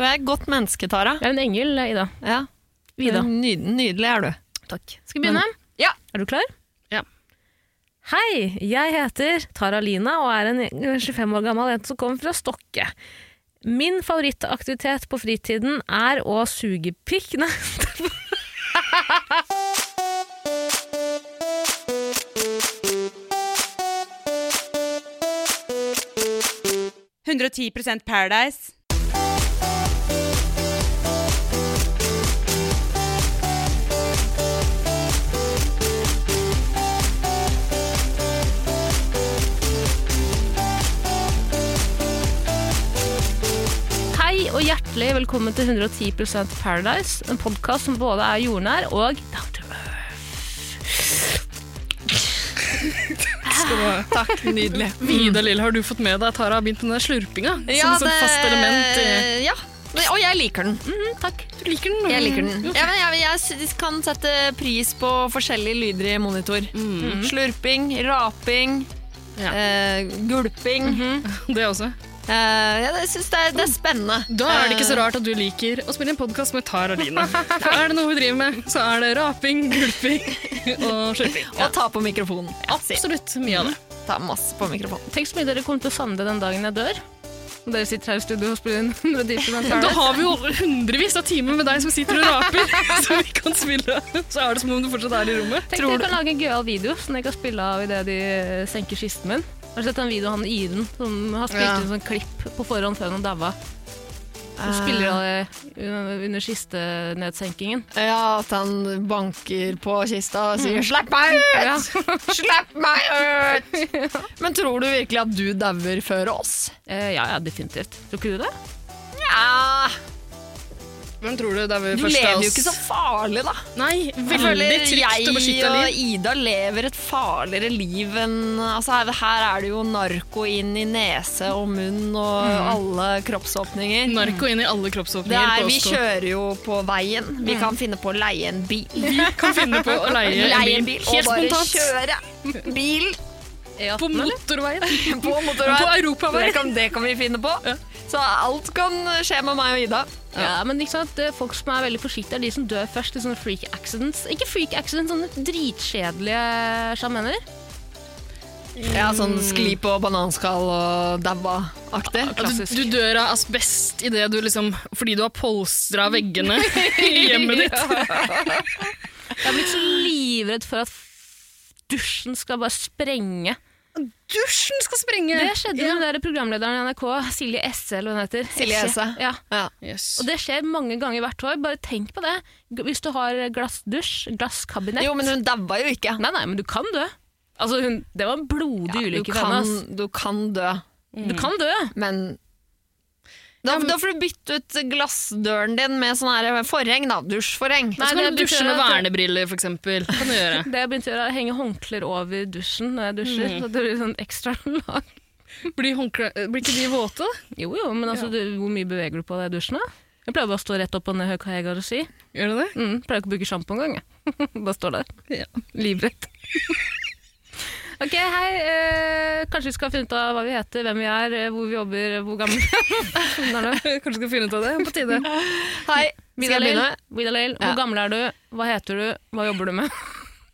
Du er et godt menneske, Tara. Jeg er en engel, Ida. Ja. Vida. Nyd nydelig er du. Takk. Skal vi begynne? Ja. Er du klar? Ja. Hei, jeg heter Tara Lina og er en 25 år gammel jente som kommer fra Stokke. Min favorittaktivitet på fritiden er å suge pikk Nei, 110% Paradise. Hjertelig velkommen til 110% Paradise, en podkast som både er jordnær og down to Takk, nydelig. Vida Lill, har du fått med deg Tara har begynt med den slurpinga? slurpinga? som sånn fast element i Ja. Og jeg liker den. Takk. Du liker den? Jeg liker den. Ja, men jeg, jeg, kan sette pris på forskjellige lyder i monitor. Mm. Slurping, raping, Ja. eh, gulping. Det også. Eh, ja, jeg syns det, er- det er spennende. Da er det ikke så rart at du liker å spille en podkast med Tara Line. For er det noe hun driver med, så er det raping, gulping og slurping. Ja. Og ta på mikrofonen. Absolutt mye av det. Ta masse på mikrofonen. Tenk så mye dere kommer til å savne den dagen jeg dør. Og dere sitter her i studio og spiller inn 110 Da har vi jo hundrevis av timer med deg som sitter og raper, så vi kan spille. Så er det som om du fortsatt er i rommet. Tenk dere kan lage en gøyal video som dere kan spille av idet de eh, senker kisten min. Har sett den videoen av han Iren som har spilt Ja. inn sånn klipp på forhånd før han daua? Så spiller det under, under kistenedsenkingen. Ja, at han banker på kista og sier 'slapp meg ut'! Slapp meg ut! Men tror du virkelig at du dauer før oss? Eh, ja, ja, definitivt. Tror ikke du det? Ja, Hvem tror du dauer Du lever jo ikke så farlig, da. Nei, veldig trygt og beskytta Jeg og. Ida lever et farligere liv enn altså her, her er det jo narko inn i nese og munn og alle kroppsåpninger. Narko inn i alle Det kroppsåpninger er, vi kjører jo på veien. Vi kan finne på å leie en bil. Vi kan finne på å leie Leie en bil og helt bare spontant kjøre bil på motorveien. på motorveien. På europaveien. Det kan, det kan vi finne på. Så alt kan skje med meg og Ida. Ja, men liksom folk som er veldig forsiktige, er de som dør først i sånne freak accidents. Ikke freak accidents, sånne dritkjedelige sjamener. Ja, sånn skli på bananskall og dabba-aktig. Ja, du, du dør av asbest i det du liksom, fordi du har polstra veggene i hjemmet ditt. Jeg har blitt så livredd for at dusjen skal bare sprenge. Dusjen skal sprenge! Det skjedde med den der programlederen i NRK, Silje Esse, eller hva hun heter. Silje Esse. Ja. Ja. Yes. Og det skjer mange ganger hvert år. Bare tenk på det. Hvis du har glassdusj, glasskabinett Jo, men hun daua jo ikke. Nei, nei, men du kan dø. Altså, hun, det var en blodig ja, ulykke for henne. du kan dø, Du kan dø. men da, da får du bytte ut glassdøren din med sånn her forheng, da. Dusjforheng. Så kan du dusje med vernebriller, for eksempel. Kan du gjøre. Det jeg begynte å gjøre, er å henge håndklær over dusjen når jeg dusjer. Så det blir sånn ekstra lag. Blir, blir ikke de våte? Jo, jo, men altså, du, hvor mye beveger du på deg i dusjen? da? Jeg pleier bare å stå rett opp og ned hva jeg har å si. Gjør du det? Mm, pleier ikke å bruke sjampo engang. bare står der. Ja. Livredd. Ok, hei. Eh, kanskje vi skal finne ut av hva vi heter, hvem vi er, eh, hvor vi jobber, hvor gamle vi er. Kanskje vi skal finne ut av det på tide. Hei? Vidar-Lill, Ja. hvor gammel er du? Hva heter du? Hva jobber du med?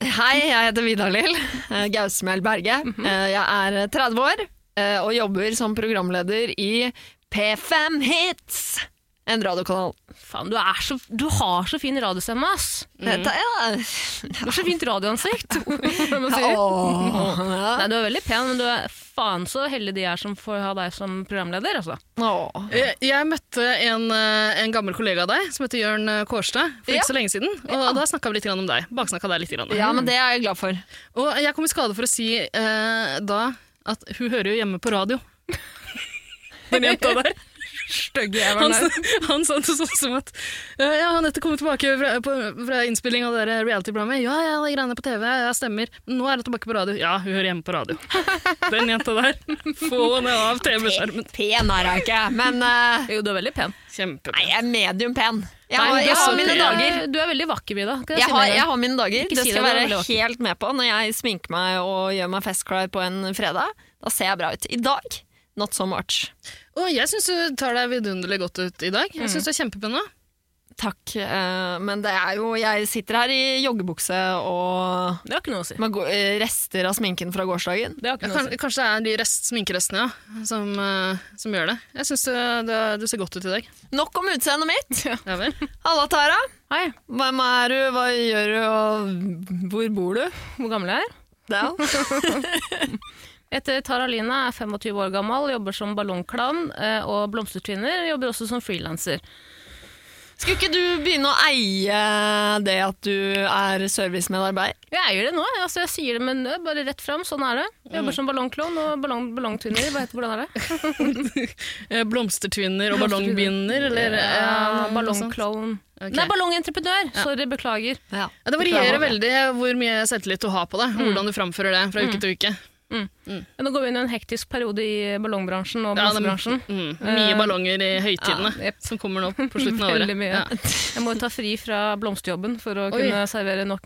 Hei, jeg heter Vidar-Lill eh, Gausmel Berge. Eh, Jeg er 30 år og jobber som programleder i P5 Hits, en radiokanal. Faen, du, er så, du har så fin radiostemme, ass! Er Du har så fint radioansikt. ja. Nei, du er veldig pen, men du er faen så heldig de er som får ha deg som programleder. Altså. Åh. Jeg, jeg møtte en, eh, en gammel kollega av deg som heter Jørn eh, Kårstad for Ja. ikke så lenge siden. Og da snakka vi litt om deg. Baksnakka deg litt. Grann. Ja, men det er jeg glad for. Og jeg kom i skade for å si eh, da at hun hører jo hjemme på radio. Den jenta der. Stygge Han, der. han sa det sånn som at Ja, han nettopp kommet tilbake fra, på, fra innspilling av det reality-programmet. Ja, ja, de greiene på TV, jeg stemmer. Nå er hun tilbake på radio. Ja, hun hører hjemme på radio. Den jenta der. Få henne av TV-skjermen. Pen er hun ikke, men uh, Jo, du er veldig pen. Kjempepen. Nei, jeg er medium pen. Jeg har, du jeg har mine er- dager. Du er veldig vakker, Vida. Jeg, Jeg si har, jeg har mine dager. Ikke Det skal jeg være helt med på. Når jeg sminker meg og gjør meg festcry på en fredag, da ser jeg bra ut. I dag not so much. Og jeg syns du tar deg vidunderlig godt ut i dag. Jeg syns du er kjempepen. Takk. eh, men det er jo Jeg sitter her i joggebukse og Det har ikke noe å si. med eh, rester av sminken fra gårsdagen. Det har ikke noe å si. kanskje det er de rest, sminkerestene ja, som, eh, som gjør det. Jeg syns du, du, du ser godt ut i dag. Nok om utseendet mitt. Ja vel. Halla, Tara. Hei, Hvem er du, hva gjør du, og hvor bor du? hvor gammel er jeg? Det er Jeg heter Tara Lina, er 25 år gammel, jobber som ballongklovn eh, og blomstertvinner. Jobber også som frilanser. Skulle ikke du begynne å eie det at du er servicemedarbeider? Jeg eier det nå, altså jeg sier det med nød, bare rett fram. Sånn er det. Jeg jobber som ballongklovn og ballong, ballongtvinner. Hva heter, hvordan er det? Eh, Blomstertvinner og ballongbinder, eller Ja, eh, sånt. ballongklovn. Okay. Nei, ballongentreprenør! Sorry, beklager. Ja. Ja, det varierer veldig hvor mye selvtillit du har på det, og hvordan du framfører det fra uke til uke. Men nå går vi inn i en hektisk periode i ballongbransjen og Ja, blomsterbransjen. Mm, mye Eh, ballonger i høytidene ja, yep. som kommer nå på slutten av året. Ja. Jeg må ta fri fra blomsterjobben for å Oi. kunne servere nok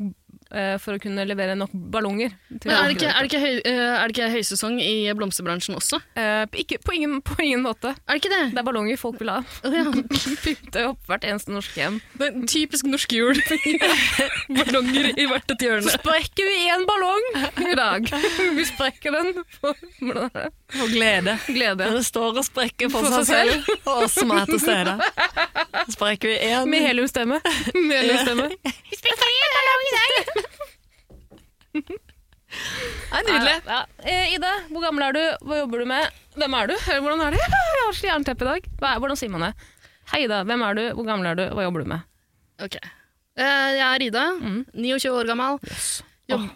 for å kunne levere nok ballonger. Men er det, ikke, er, det ikke høy, eh, er det ikke høysesong i blomsterbransjen også? Eh, ikke, på, ingen, på ingen måte. Er det ikke det? Det er ballonger folk vil ha. Å, ja. Pynte opp hvert eneste norske hjem. Det er en typisk norsk jul. Ballonger i hvert et hjørne. Så Sprekker vi én ballong i dag? Vi sprekker den for? Og glede. glede. Det står og sprekker for, For seg seg selv, og oss som er til stede. Så sprekker vi én Med heliumstemme. Med heliumstemme. Nei, Nydelig. Ja. Eh, Ida, hvor gammel er du? Hva jobber du med? Hvem er du? Hvordan er det? Jeg har så jernteppe i dag. Er, hvordan sier man det? Hei, Ida. Hvem er du? Hvor gammel er du? Hva jobber du med? Ok. Eh, Jeg er Ida, Mm. 29 år gammel. Jobb.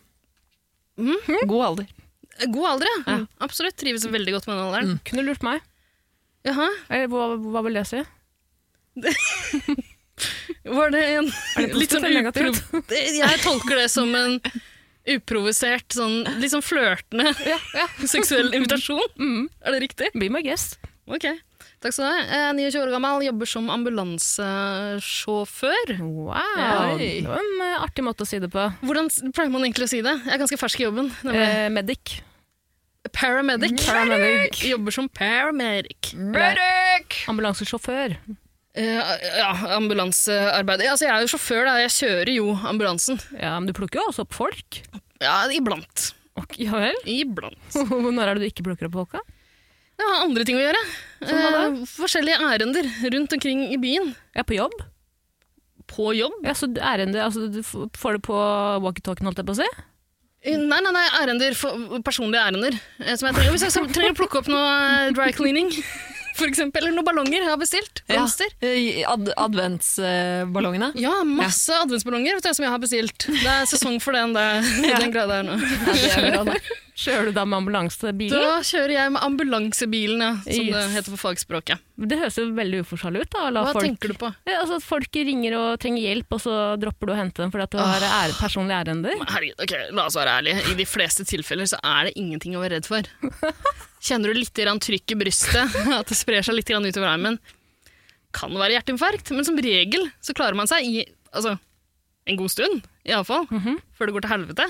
God alder. God alder, ja. Absolutt. Trives veldig godt med den alderen. Kunne lurt meg. Jaha. Eller hva, hva vil det si? Var det en Er det positivt eller negativt? Jeg tolker det som en uprovosert, sånn litt sånn flørtende Ja, ja. seksuell invitasjon. Mm. Er det riktig? Be my guest. Ok. Takk skal du ha. Er 29 år gammel, jobber som ambulansesjåfør. Wow. Ja, Det var en eh, artig måte å si det på. Hvordan pleier man egentlig å si det? Jeg er ganske fersk i jobben. Eh, medic. paramedic. Paramedic. Jobber som paramedic. Medic! Ambulansesjåfør. Eh, ja, ambulansearbeid. Ja, Altså, jeg er jo sjåfør, da. Jeg kjører jo ambulansen. Ja, men du plukker jo også opp folk. Ja, iblant. Okay, ja vel? Iblant. Når er det du ikke plukker opp folka? Jeg har andre ting å gjøre. Eh, forskjellige ærender rundt omkring i byen. Er på jobb. På jobb. Ja, så ærende, altså, du får det på walkietalkien, holdt jeg på å si? Eh, Nei, nei, nei, ærender, personlige ærender. eh, Som jeg trenger. Hvis jeg trenger å plukke opp noe dry cleaning, for eksempel, eller noen ballonger jeg har bestilt. Blomster. Ja. Ad adventsballongene. Ja, masse adventsballonger vet du, som jeg har bestilt. Det er sesong for den, det, den greia der nå. Kjører du da med ambulansebilen? Da kjører jeg med ambulansebilen, ja, som det heter på fagspråket. Det høres jo veldig uforsvarlig ut. da. La Hva folk, tenker du på? Ja, altså, at folk ringer og trenger hjelp, og så dropper du å hente dem fordi at du har ære, personlige ærender. Herregud, ok, la oss være ærlige. I de fleste tilfeller så er det ingenting å være redd for. Kjenner du litt trykk i brystet, at det sprer seg litt utover armen, kan være hjerteinfarkt, men som regel så klarer man seg i altså, en god stund, iallfall, Mhm. før det går til helvete.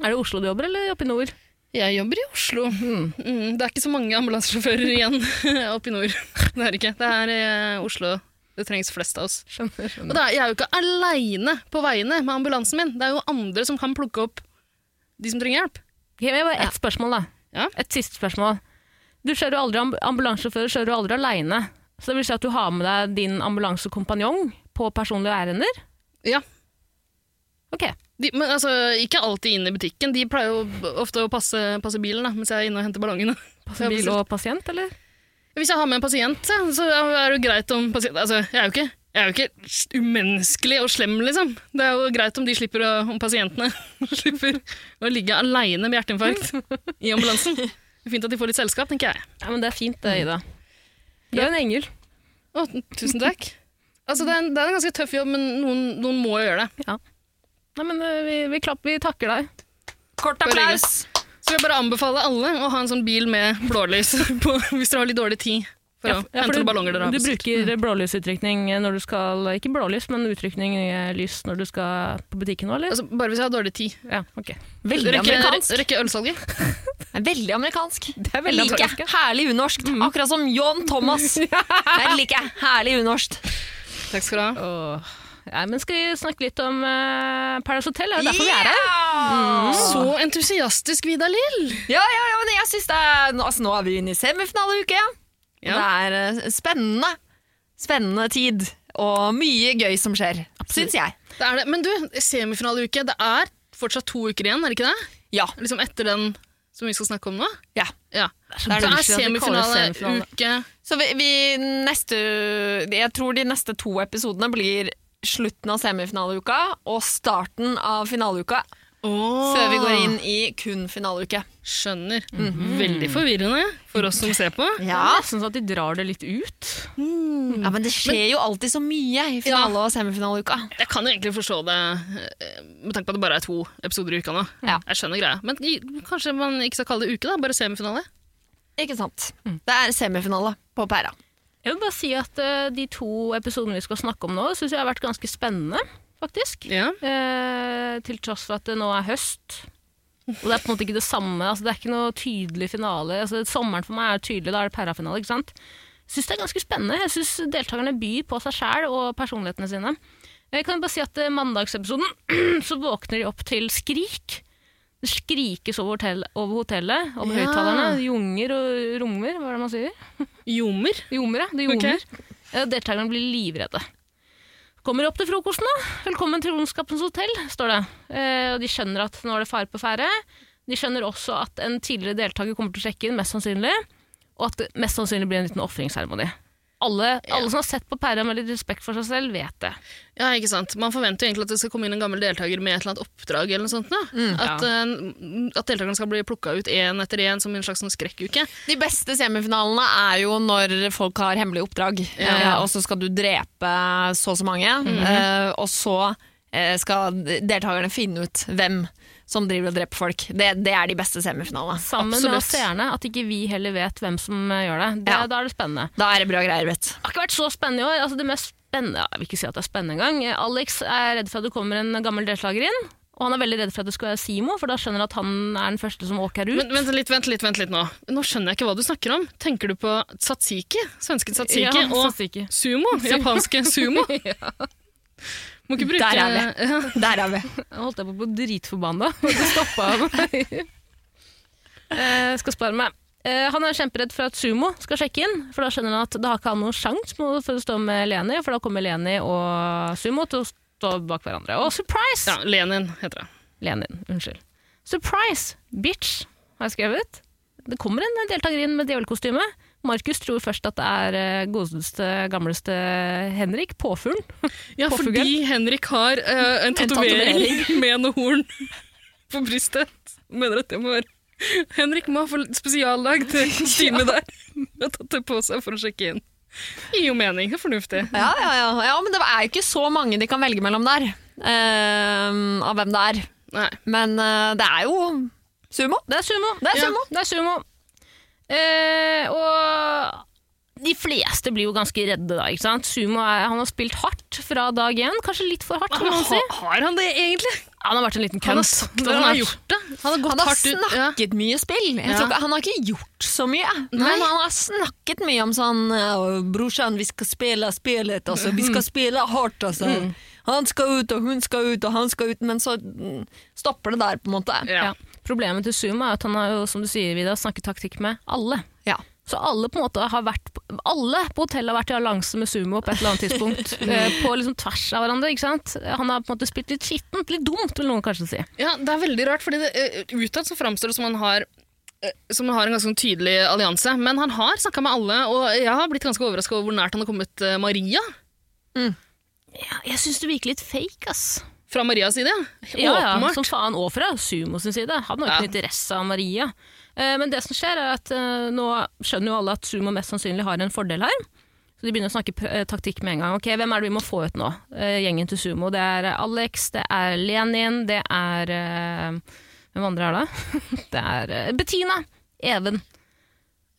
Er det Oslo du jobber, eller oppe i nord? Jeg jobber i Oslo. Mm, det er ikke så mange ambulansesjåfører igjen oppe i nord. Det er ikke. Det er i Oslo det trengs flest av oss. Skjønner, Og da, jeg er jo ikke aleine på veiene med ambulansen min. Det er jo andre som kan plukke opp de som trenger hjelp. Okay, jeg bare ett spørsmål, da. Ja. Et siste spørsmål. Du kjører jo aldri Ambulansesjåfører kjører aldri aleine. Så det vil si at du har med deg din ambulansekompanjong på personlige ærender? Ja. Ok. De, men altså, ikke alltid inn i butikken. De pleier jo ofte å passe, passe bilen da, mens jeg er inne og henter ballongene. Passe bil og pasient, eller? Hvis jeg har med en pasient, så er det jo greit om pasient... Altså, jeg er jo ikke, jeg er jo ikke umenneskelig og slem, liksom. Det er jo greit om de slipper å, om pasientene slipper å ligge aleine med hjerteinfarkt i ambulansen. Det fint at de får litt selskap, tenker jeg. Ja, men det er fint det, Ida. Du er en engel. Å, tusen takk. Altså, det er, en, det er en ganske tøff jobb, men noen, noen må jo gjøre det. Nei, men eh, vi, vi, klapper, vi takker deg. Kort applaus! Så jeg bare anbefale alle å ha en sånn bil med blålys på, hvis dere har litt dårlig tid for Ja, å f- ja, for du- ballonger dere har Du bruker blålysutrykning når du skal Ikke blålys, men utrykning lys når du skal på butikken nå, eller? Altså, bare hvis jeg har dårlig tid. Ja, ok. Veldig Rekke, amerikansk. rekke ølsalget. Det er veldig amerikansk. Det er Jeg veldig liker amerikansk. herlig unorskt. Akkurat som John Thomas. Jeg liker herlig unorskt. Takk skal du ha. Oh. Ja, men skal vi snakke litt om uh, Paradise Hotel? Det er derfor yeah! vi er her. Så entusiastisk, Vidar Lill! Ja, ja, ja, men jeg synes det er altså, Nå er vi inne i semifinaleuke. Ja. Ja. Det er uh, spennende. Spennende tid. Og mye gøy som skjer, syns jeg. Det det. Men du, semifinaleuke, det er fortsatt to uker igjen, er det ikke det? Ja. Liksom etter den som vi skal snakke om nå? ja. Ja. Det er semifinale. semifinaleuke. Så vi, vi neste Jeg tror de neste to episodene blir slutten av semifinaleuka og starten av finaleuka. Åh, Før vi går inn i kun finaleuke. Skjønner. Veldig forvirrende for oss som ser på. Ja. Nesten sånn at de drar det litt ut. ja, men det skjer jo alltid så mye i finale- og semifinaleuka. Jeg kan jo egentlig forstå det, eh, med tanke på at det bare er to episoder i uka nå. Ja. Jeg skjønner greia. Men kanskje man ikke skal kalle det uke, da? Bare semifinale? Ikke sant? Det er semifinale på pæra. Jeg vil bare si at uh, de to episodene vi skal snakke om nå, syns jeg har vært ganske spennende, faktisk. Ja. Eh, til tross for at det nå er høst. Og det er på en måte ikke det samme. Altså, det er ikke noe tydelig finale. Altså, sommeren for meg er tydelig, da er det parafinale. ikke sant? Syns det er ganske spennende. Jeg syns deltakerne byr på seg sjæl og personlighetene sine. Jeg kan bare si at eh, Mandagsepisoden så våkner de opp til skrik. Det skrikes over, hotell, over hotellet, over Ja. høyttalerne. Junger og rommer, hva er det man sier? Jomer. Jommer, ja. Det jommer. Okay. Deltakerne blir livredde. Kommer opp til frokosten, da. 'Velkommen til Ondskapens hotell', står det. Eh, og de skjønner at nå er det fare på ferde. De skjønner også at en tidligere deltaker kommer til å sjekke inn, mest sannsynlig. Og at det mest sannsynlig blir en liten ofringsseremoni. Alle, alle som har sett på Perra med litt respekt for seg selv, vet det. Ja, ikke sant. Man forventer jo egentlig at det skal komme inn en gammel deltaker med et eller annet oppdrag. eller noe sånt. Mm, at, eh, at deltakerne skal bli plukka ut én etter én som en slags sånn skrekkuke. De beste semifinalene er jo når folk har hemmelige oppdrag, Ja. uh, og så skal du drepe så og så mange, eh, og så skal deltakerne finne ut hvem som driver og dreper folk. Det, det er de beste semifinalene. Sammen med Absolutt. oss seerne, at ikke vi heller vet hvem som eh, gjør det. det Ja. Da er det spennende. Da er det bra greier, vet du. Det har ikke vært så spennende i år. Altså det mest spennende, Jeg vil ikke si at det er spennende engang. Alex er redd for at det kommer en gammel deltaker inn. Og han er veldig redd for at det skal være Simo, for da skjønner han at han er den første som åker ut. Men vent litt, vent litt, vent litt nå. Nå skjønner jeg ikke hva du snakker om. Tenker du på tzatziki? Svenske tzatziki? Ja, og tzatziki. sumo? Japanske sumo? Må ikke bruke Der er vi. Der er vi. Jeg holdt jeg på å bli dritforbanna, stoppa. Eh, skal spare meg. Eh, han er kjemperedd for at Sumo skal sjekke inn, for da skjønner han at da har ikke han noen sjanse for å stå med Leni, for da kommer Leni og Sumo til å stå bak hverandre. Og surprise! ja, Lenin heter det. Lenin, unnskyld. Surprise, bitch, har jeg skrevet. Det kommer en deltaker inn med djevelkostyme. Markus tror først at det er eh, godeste, gamleste Henrik, påfuglen. Ja, Påfugl. fordi Henrik har uh, en tatovering med noe horn på brystet. Mener at det må være Henrik må ha spesialdag til kostymet der. Og tatt det på seg for å sjekke inn. Gir jo mening, det er fornuftig. Ja, ja, ja. ja, men det er jo ikke så mange de kan velge mellom der, uh, av hvem det er. Nei. Men uh, det er jo sumo. Det er sumo. Det er Ja, sumo. det er sumo. Eh, og de fleste blir jo ganske redde da, ikke sant? Sumo er, han har spilt hardt fra dag én, kanskje litt for hardt, kan man si. Ha, har han det egentlig? Han har vært en liten Han har sagt han har gjort det. Han har gått Han har hardt ut. Ja. snakket mye spill. Ja. tror ikke, han har ikke gjort så mye, Nei. men han har snakket mye om sånn Brorsan, vi skal spille spillet, altså. Vi skal spille hardt, altså. Han skal ut, og hun skal ut, og han skal ut, men så mm, stopper det der, på en måte. Ja. Problemet til Sumo er at han har jo, som du sier, Vida, snakket taktikk med alle. Ja. Så alle på en måte har vært Alle på hotellet har vært i allianse med Sumo på et eller annet tidspunkt. eh, på liksom tvers av hverandre. ikke sant? Han har på en måte spilt litt skittent, litt dumt, vil noen kanskje si. Ja, det er veldig rart, fordi det, eh, utad så framstår det som han har eh, som har en ganske sånn tydelig allianse, men han har snakka med alle, og jeg har blitt ganske overraska over hvor nært han har kommet Maria. Maria. Ja, jeg syns det virker litt fake, ass. Fra Marias side, ja. Ja, ja, som faen, og fra Sumo sin side. Han har jo ikke Ja. interesse av Maria. Eh, men det som skjer er at eh, nå skjønner jo alle at Sumo mest sannsynlig har en fordel her. Så de begynner å snakke eh, taktikk med en gang. Ok, Hvem er det vi må få ut nå? Gjengen til Sumo. Det er Alex, det er Lenin, det er Hvem andre er det? det er Bettina. Even,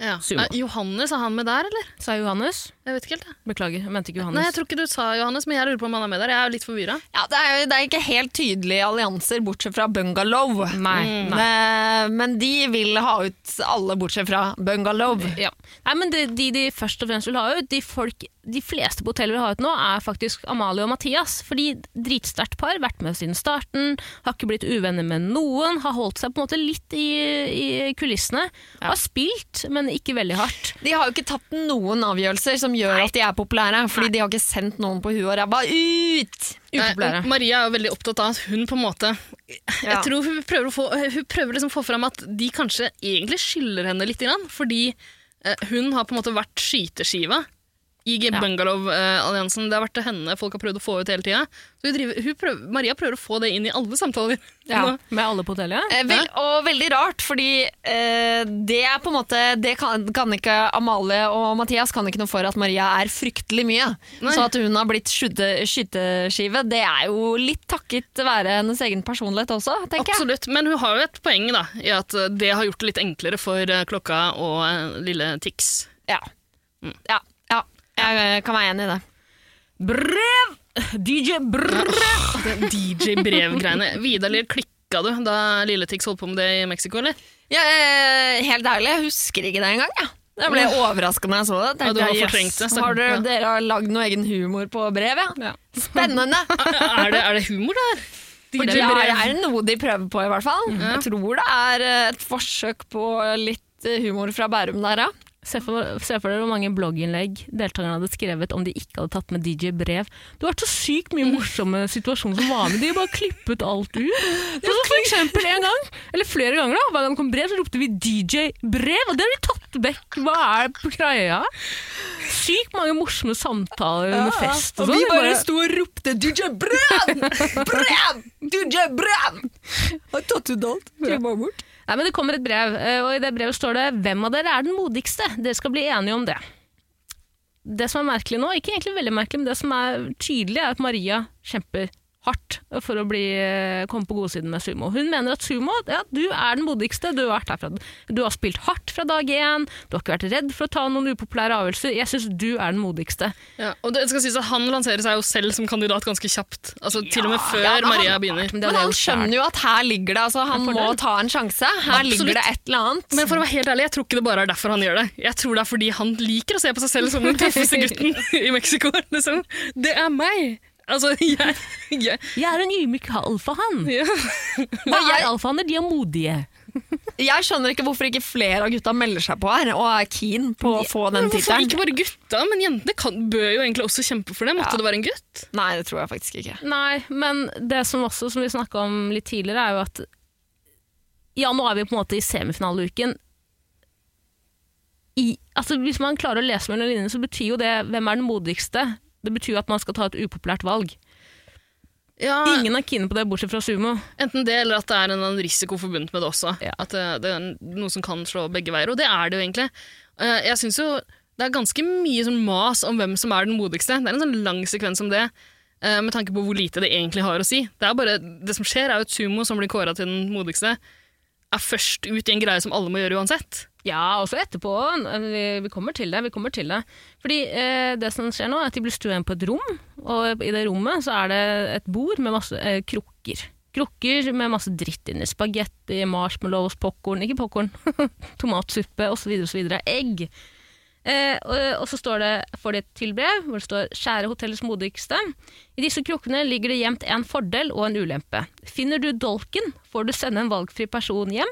Ja. Sumo. Johannes, er han med der, eller? sa Johannes. Jeg vet ikke helt, jeg. Beklager, jeg mente ikke Johannes. Nei, jeg tror ikke du sa Johannes, men jeg lurer på om han er med der. Jeg er litt forvirra. Ja, det er, det er ikke helt tydelige allianser, bortsett fra Bungalow. Nei, Mm. nei. Men, men de vil ha ut alle bortsett fra Bungalow. Ja. Nei, men de, de de først og fremst vil ha ut, de, folk, de fleste på hotellet vil ha ut nå, er faktisk Amalie og Mathias. Fordi dritsterkt par, vært med siden starten, har ikke blitt uvenner med noen, har holdt seg på en måte litt i, i kulissene. Har spilt, men ikke veldig hardt. De har jo ikke tatt noen avgjørelser som gjør at de er populære, fordi de har ikke sendt noen på huet og ræva ut! Upopulære. Nei, Maria er jo veldig opptatt av at hun på en måte Jeg Ja. tror hun prøver å få, hun prøver liksom få fram at de kanskje egentlig skylder henne litt, fordi eh, hun har på en måte vært skyteskiva i G- Bungalow-alliansen. Det har vært henne folk har prøvd å få ut hele tida. Maria prøver å få det inn i alle samtaler. Ja. Med alle på hotellet. Eh, vel, og veldig rart, fordi eh, det er på en måte Det kan, kan ikke Amalie og Mathias kan ikke noe for at Maria er fryktelig mye. Nei. Så at hun har blitt skyte, skyteskive, det er jo litt takket være hennes egen personlighet også, tenker jeg. Absolutt, men hun har jo et poeng da, i at eh, det har gjort det litt enklere for eh, klokka og eh, lille Tix. Ja. ja. ja. Jeg eh, kan være enig i det. Brev! DJ Brev! Det DJ-brevgreiene. Vidar, klikka du da Lilletix holdt på med det i Mexico, eller? Ja, eh, helt ærlig, jeg husker ikke det engang. Ja. Jeg ble overraska da jeg så det. Ja, du har det, Har Ja. dere har lagd noe egen humor på brev, ja? Ja. Spennende! er, det, er det humor der? For det er, det er noe de prøver på, i hvert fall. Jeg tror det er eh, et forsøk på litt humor fra Bærum der, ja. Se for, se for dere hvor mange blogginnlegg deltakerne hadde skrevet om de ikke hadde tatt med DJ Brev. Det vært så sykt mye morsomme situasjoner som var med. De bare klippet alt ut. Så for eksempel en gang, eller flere ganger, da, hver gang det kom brev, så ropte vi DJ Brev, og det har de tatt vekk. Hva er på greia? Sykt mange morsomme samtaler under fest. Og sånn. vi Det bare sto og ropte 'DJ Brev! Brev! DJ Brev!' Har tatt ut alt. Klippa bort. Nei, men Det kommer et brev, eh, og i det brevet står det 'Hvem av dere er den modigste?' Dere skal bli enige om det. Det som er merkelig nå, ikke egentlig veldig merkelig, men det som er tydelig, er at Maria kjemper hardt for å bli, eh, komme på godsiden med sumo. Hun mener at sumo, ja, du er den modigste. Du har, vært her fra, du har spilt hardt fra dag én, du har ikke vært redd for å ta noen upopulære avgjørelser. Jeg syns du er den modigste. Ja, og det skal sies at Han lanserer seg jo selv som kandidat ganske kjapt. Altså Til og med før Ja, men han- Maria begynner. Men Men han skjønner jo at her ligger det altså, Han må ta en sjanse. Her Absolutt. ligger det et eller annet. Men for å være helt ærlig, jeg tror ikke det bare er derfor han gjør det. Jeg tror det er fordi han liker å se på seg selv som den tøffeste gutten i Mexico. Liksom. Det er meg! Altså, jeg, jeg Jeg er en ydmyk alfahann. ja. Hva er alfahanner? De er modige. Jeg skjønner ikke hvorfor ikke flere av gutta melder seg på her og er keen på å få den tittelen. ikke bare gutta? Men jentene kan, bør jo egentlig også kjempe for det. Måtte Ja. det være en gutt? Nei, det tror jeg faktisk ikke. Nei, men det som også, som vi snakka om litt tidligere, er jo at Ja, nå er vi på en måte i semifinaleuken. I, altså Hvis man klarer å lese mellom linjene, så betyr jo det 'hvem er den modigste'? Det betyr jo at man skal ta et upopulært valg. Ja, Ingen er keen på det, bortsett fra sumo. Enten det, eller at det er en, risiko forbundet med det også. Ja. At det, det er noe som kan slå begge veier. Og det er det jo egentlig. Eh, Jeg synes jo det er ganske mye sånn mas om hvem som er den modigste. Det er en sånn lang sekvens om det, eh, med tanke på hvor lite det egentlig har å si. Det, er bare, det som skjer, er jo at Sumo, som blir kåra til den modigste, er først ut i en greie som alle må gjøre uansett. Ja, også etterpå. Vi, vi kommer til det. vi kommer til det. Fordi eh, det som skjer nå, er at de blir stua inn på et rom, og i det rommet så er det et bord med masse eh, krukker. Krukker med masse dritt inni. Spagetti, marshmallows, popkorn Ikke popkorn, tomatsuppe osv. osv. Egg. Eh, og, og så står det, får de et tilbrev hvor det står 'Kjære hotellets modigste'. I disse krukkene ligger det gjemt en fordel og en ulempe. Finner du dolken, får du sende en valgfri person hjem.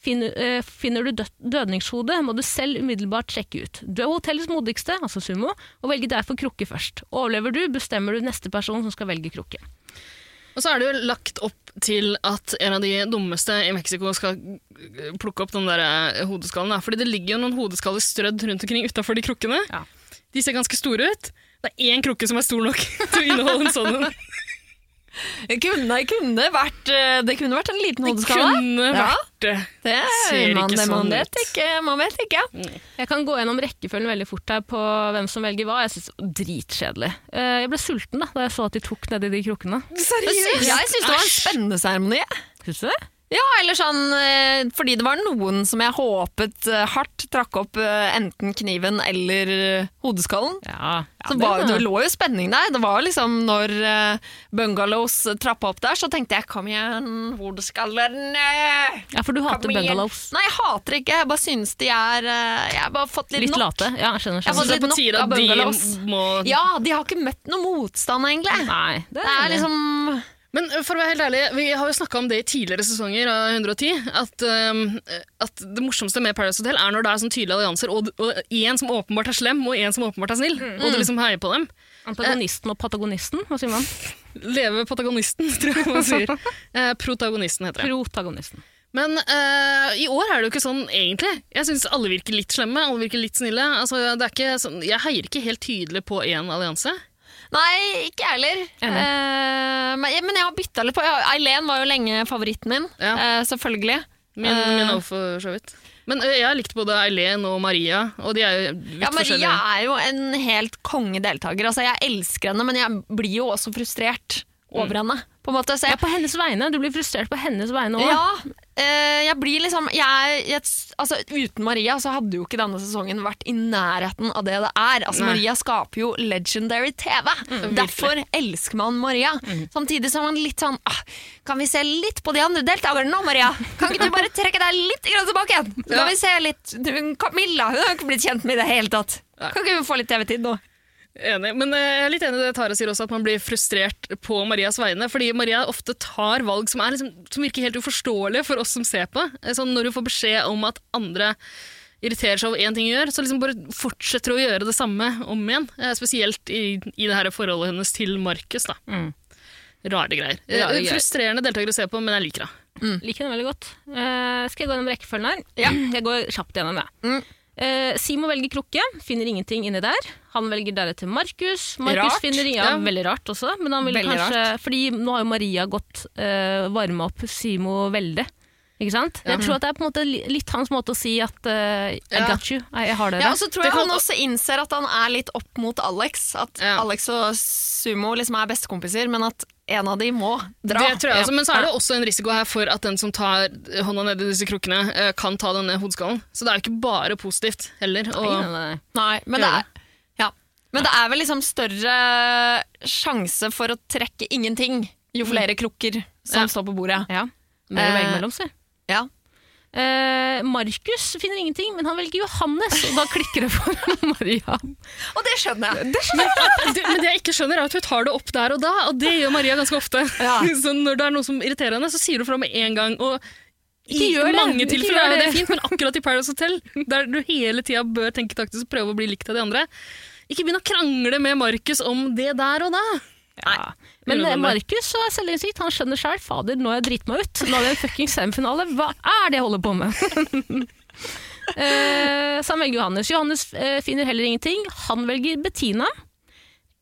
Finner, eh, finner du død, dødningshodet, må du selv umiddelbart sjekke ut. Du er hotellets modigste, altså sumo, og velger derfor krukke først. Overlever du, bestemmer du neste person som skal velge krukke. Og så er det jo lagt opp til at en av de dummeste i Mexico skal plukke opp den der eh, hodeskallen. Fordi det ligger jo noen hodeskaller strødd rundt omkring utafor de krukkene. Ja. De ser ganske store ut. Det er én krukke som er stor nok til å inneholde en sånn en. Det kunne, kunne, vært, eh, det kunne vært en liten Det kunne vært det. Det ser man, ikke det, man sånn vet ut. ikke. Man vet ikke. Jeg kan gå gjennom rekkefølgen veldig fort her på hvem som velger hva. Jeg synes det Dritkjedelig. Eh, Jeg ble sulten da, da jeg så at de tok nedi de krukkene. Seriøst? Jeg syns det var en spennende seremoni. Syns du det? Ja, eller sånn eh, fordi det var noen som jeg håpet eh, hardt trakk opp eh, enten kniven eller hodeskallen. Ja, Så var, det lå jo spenning der. Det var liksom når Bungalows trappa opp der, så tenkte jeg kom igjen, hodeskallen. ja, for du hater bungalows. Nei, jeg hater ikke. Jeg bare synes de er Jeg har bare fått litt, Litt nok. late. Ja, jeg skjønner. Jeg skjønner. det er på litt nok av av de bungalows. må Ja, de har ikke møtt noe motstand, egentlig. Nei, det Det er liksom Men uh, for å være helt ærlig, vi har jo snakka om det i tidligere sesonger av 110, at, um, at det morsomste med Paradise Hotel er når det er sånn tydelige allianser, og, og en som åpenbart er slem, og en som åpenbart er snill, og du liksom heier på dem. Antagonisten og patagonisten, hva sier man? Leve patagonisten, tror jeg man sier. Eh, protagonisten heter det. Protagonisten. Men uh, i år er det jo ikke sånn egentlig. Jeg syns alle virker litt slemme, alle virker litt snille. Altså, er sånn, jeg heier ikke helt tydelig på én allianse. Nei, ikke jeg heller. Eh, men, men jeg har bytta litt på. Eileen var jo lenge favoritten min, Ja. eh, selvfølgelig. Min, Eh. min også, for så vidt. Men eh, jeg har likt både Eileen og Maria, og de er jo vidt Ja, Maria forskjellige. er jo en helt kongedeltaker. Altså, jeg elsker henne, men jeg blir jo også frustrert over henne. På en måte. Så Ja, jeg, på hennes vegne. Du blir frustrert på hennes vegne òg. ja, jeg blir liksom jeg, jeg, altså, Uten Maria så hadde jo ikke denne sesongen vært i nærheten av det det er. Altså, Nei. Maria skaper jo legendary TV. Derfor elsker man Maria. Samtidig som man litt sånn ah, Kan vi se litt på de andre deltakerne nå, Maria? Kan ikke du bare trekke deg litt tilbake igjen? Så. Kan vi se litt Camilla hun har ikke blitt kjent med i det hele tatt. Kan ikke hun få litt TV-tid nå? Enig, men eh, jeg er litt enig i det Tara sier også, at man blir frustrert på Marias vegne. Fordi Maria ofte tar valg som, er liksom, som virker helt uforståelige for oss som ser på. Eh, Sånn, når hun får beskjed om at andre irriterer seg over én ting hun gjør, så liksom bare fortsetter hun å gjøre det samme om igjen. Eh, Spesielt i, i det her forholdet hennes til Markus. da. Mm. Rare greier. Rare greier. Frustrerende deltaker å se på, men jeg liker henne. Liker henne veldig godt. Uh, skal jeg gå gjennom rekkefølgen her? Ja. Jeg går kjapt gjennom det. Mm. Eh, Simo velger krukke, finner ingenting inni der. Han velger deretter Markus. Markus Rart. finner ja. Veldig rart også, men han vil Veldig kanskje Fordi nå har jo Maria gått uh, varma opp Simo veldig. Ikke sant? Jeg tror at det er på en måte litt hans måte å si at eh, I Ja. got you, jeg, jeg har dere. Ja, og så tror Det jeg han også innser at han er litt opp mot Alex. At Ja. Alex og Sumo liksom er bestekompiser, men at en av de må dra. Det tror jeg også, Men så er det også en risiko her for at den som tar hånda ned i disse krukkene, eh, kan ta denne hodeskallen. Så det er jo ikke bare positivt heller. Nei, nei, nei. Nei, men det er, ja. men det er vel liksom større sjanse for å trekke ingenting jo flere krukker som Ja. står på bordet. Ja. Mer å Eh, velge mellom, si. Ja. Eh, Markus finner ingenting, men han velger Johannes, og da klikker det for Maria. Og det skjønner jeg. men, skjønner det, men det jeg ikke skjønner, er at hun tar det opp der og da, og det gjør Maria ganske ofte. Ja. Så når det er noe som irriterer henne, så sier hun fra med en gang. Og i mange tilfeller er jo det det. fint, men akkurat i Paradise Hotel, der du hele tida bør tenke taktisk og prøve å bli likt av de andre, ikke begynn å krangle med Markus om det der og da. Ja. Men eh, Markus er selvinnsikt. Han skjønner sjøl. Fader, nå har jeg driti meg ut. Nå har vi en fuckings semifinale. Hva er det jeg holder på med? uh, så han velger Johannes. Johannes uh, finner heller ingenting. Han velger Bettina.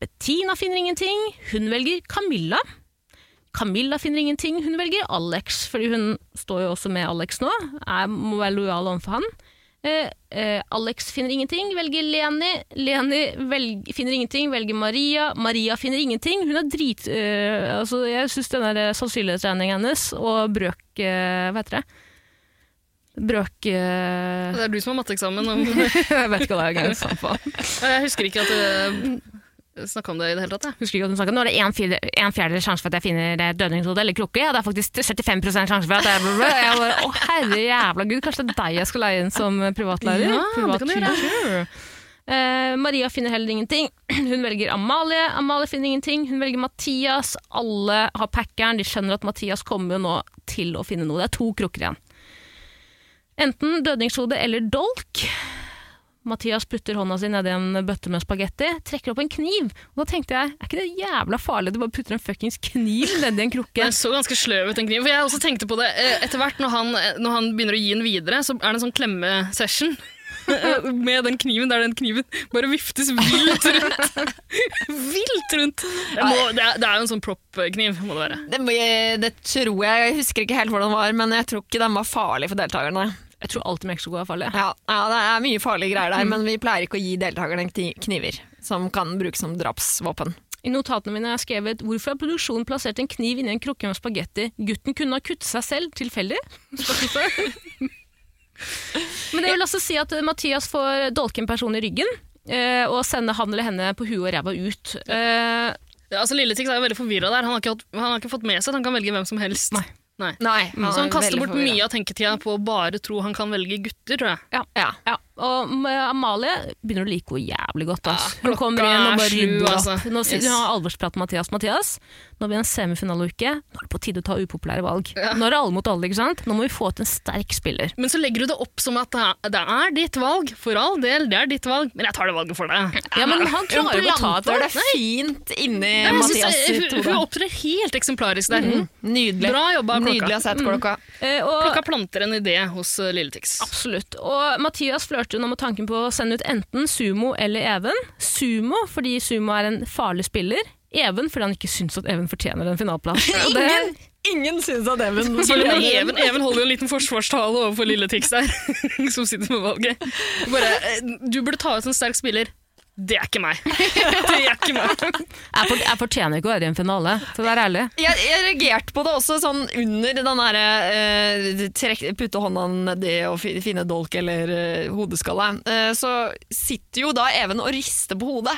Bettina finner ingenting. Hun velger Camilla. Camilla finner ingenting. Hun velger Alex, fordi hun står jo også med Alex nå. Jeg må være lojal overfor han. Eh, eh, Alex finner ingenting, velger Leni. Leni velg, finner ingenting, velger Maria. Maria finner ingenting. Hun er drit... eh, altså, jeg syns den der sannsynlighetsregningen hennes og brøk eh, Hva heter det? Brøk eh, Det er du som har matteeksamen. Jeg vet ikke hva det er samme. Jeg husker ikke at du snakka om det i det hele tatt. Jeg. Husker ikke at hun. Nå er det en, fjerde, en fjerdedel sjanse for at jeg finner dødningshode eller krukke. Ja, det er faktisk 75 sjanse for at jeg, jeg bare, Å, herre jævla gud, kanskje det er deg jeg skal leie inn som privatlærer? Ja, det kan du gjøre. Eh, Maria finner heller ingenting. Hun velger Amalie. Amalie finner ingenting. Hun velger Mathias. Alle har packeren. De skjønner at Mathias kommer jo nå til å finne noe. Det er to krukker igjen. Enten dødningshode eller dolk. Mathias putter hånda si nedi en bøtte med spagetti, trekker opp en kniv. Og da tenkte jeg, er ikke det jævla farlig at du bare putter en fuckings kniv nedi en krukke? Den så ganske sløv ut, den kniven. For jeg også tenkte på det eh, etter hvert, når han, når han begynner å gi den videre, så er det en sånn klemmesession. Med den kniven der den kniven bare viftes vilt rundt. vilt rundt! Det, må, det, er, det er jo en sånn proppkniv, må det være. Det, det tror jeg. Jeg husker ikke helt hvordan den var, men jeg tror ikke den var farlig for deltakerne. Jeg tror alltid Mexico er farlig. Ja, ja, det er mye farlige greier der, men vi pleier ikke å gi deltakerne kniver som kan brukes som drapsvåpen. I notatene mine har jeg skrevet hvorfor har produksjonen plassert en kniv inni en krukke med spagetti. Gutten kunne ha kuttet seg selv tilfeldig. Men det vil også si at Mathias får dolke en person i ryggen eh, og sende han eller henne på huet og ræva ut. Eh, Ja, altså Lilletix er jo veldig forvirra der. Han har, ikke, hatt- han har ikke fått med seg at han kan velge hvem som helst. Nei. Nei. Nei, Så han er kaster bort mye av tenketida på å bare tro han kan velge gutter, tror jeg. ja. Ja. Ja, og Amalie begynner å like henne jævlig godt. Altså. Ja, Hun kommer inn og er bare rydder altså. opp. Nå sier Yes. hun har alvorsprat med Mathias. Mathias, nå er vi i en semifinaleuke. Nå er det på tide å ta upopulære valg. Nå er det alle mot alle, ikke sant? Nå må vi få til en sterk spiller. Men så legger du det opp som at det er, er ditt valg. For all del, det er ditt valg. Men jeg tar det valget for deg. Ja, men han klarer jo å ta et valg. det fint inni Ja, jeg Mathias sitt hun, hun opptrer helt eksemplarisk der. Nydelig. Bra jobba, klokka. Nydelig å sette sett klokka. Eh, og, Klokka planter en idé hos uh, Lilletix. Absolutt. Og Mathias flørter nå med tanken på å sende ut enten Sumo eller Even. Sumo fordi Sumo er en farlig spiller. Even fordi han ikke syns at Even fortjener en finaleplass. Ingen, ingen syns at Even Even, Even holder jo en liten forsvarstale overfor lille Tix der, som sitter med valget. Bare, eh, du burde ta ut en sterk spiller. Det er ikke meg. Det er ikke meg. Jeg, for, jeg fortjener ikke å være i en finale, for å være ærlig. Jeg, jeg reagerte på det også sånn under den derre eh, trekk- putte hånda nedi og fi- finne dolk eller eh, hodeskalle. Eh, så sitter jo da Even og rister på hodet.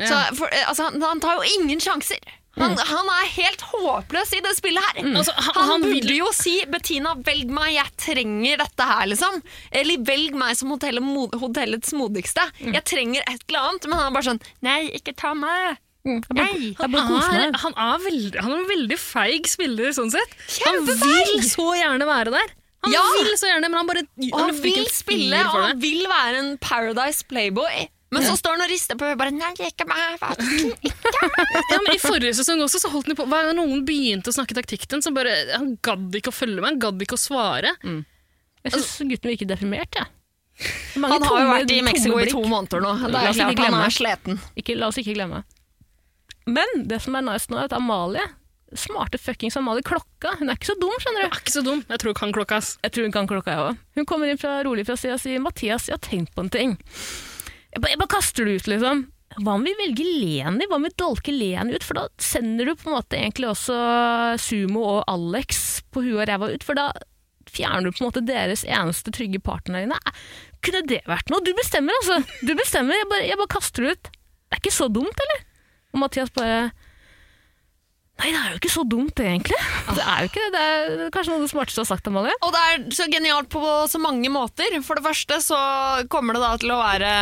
Så, for, eh, altså, han, han tar jo ingen sjanser. Han, han er helt håpløs i det spillet her. Altså, han- han, burde jo si 'Bettina, velg meg, jeg trenger dette her', liksom. Eller 'velg meg som hotellet, hotellets modigste'. Jeg trenger et eller annet. Men han er bare sånn 'nei, ikke ta meg'. Nei. han, er, han, er veldig, han er en veldig feig spiller, sånn sett. Han vil så gjerne være der. Han Ja! vil så gjerne, men han bare han han vil spille, og han vil være en Paradise Playboy. Men så står han og rister på huet bare 'nei, ikke meg'. ikke meg. Ja, men I forrige sesong også så holdt han på Hver gang noen begynte å snakke taktikken, så bare Han gadd ikke å følge med, han gadd ikke å svare. Jeg syns gutten virker deprimert, jeg. Ja. Han har jo vært i Mexico i to måneder nå. Det La er oss ikke klart han er sliten. Ikke, la oss ikke glemme. Men det som er nice nå, er at Amalie Smarte fuckings Amalie Klokka. Hun er ikke så dum, skjønner du. Er ikke så dum. Jeg tror hun kan klokka, ass. Jeg tror hun kan klokka, jeg òg. Hun kommer inn fra rolig fra sida og sier 'Mathias, jeg har tenkt på en ting'. Jeg bare, jeg bare kaster det ut, liksom. Hva om vi velger Leni? Hva om vi dolker Leni ut? For da sender du på en måte egentlig også Sumo og Alex på huet og ræva ut, for da fjerner du på en måte deres eneste trygge partner Nei, Kunne det vært noe? Du bestemmer, altså. Du bestemmer. Jeg bare, jeg bare kaster det ut. Det er ikke så dumt, eller? Og Mathias bare Nei, det er jo ikke så dumt, egentlig. Det er jo ikke det. Det er kanskje noe av det smarteste du har sagt, Amalie. Og det er så genialt på så mange måter. For det første så kommer det da til å være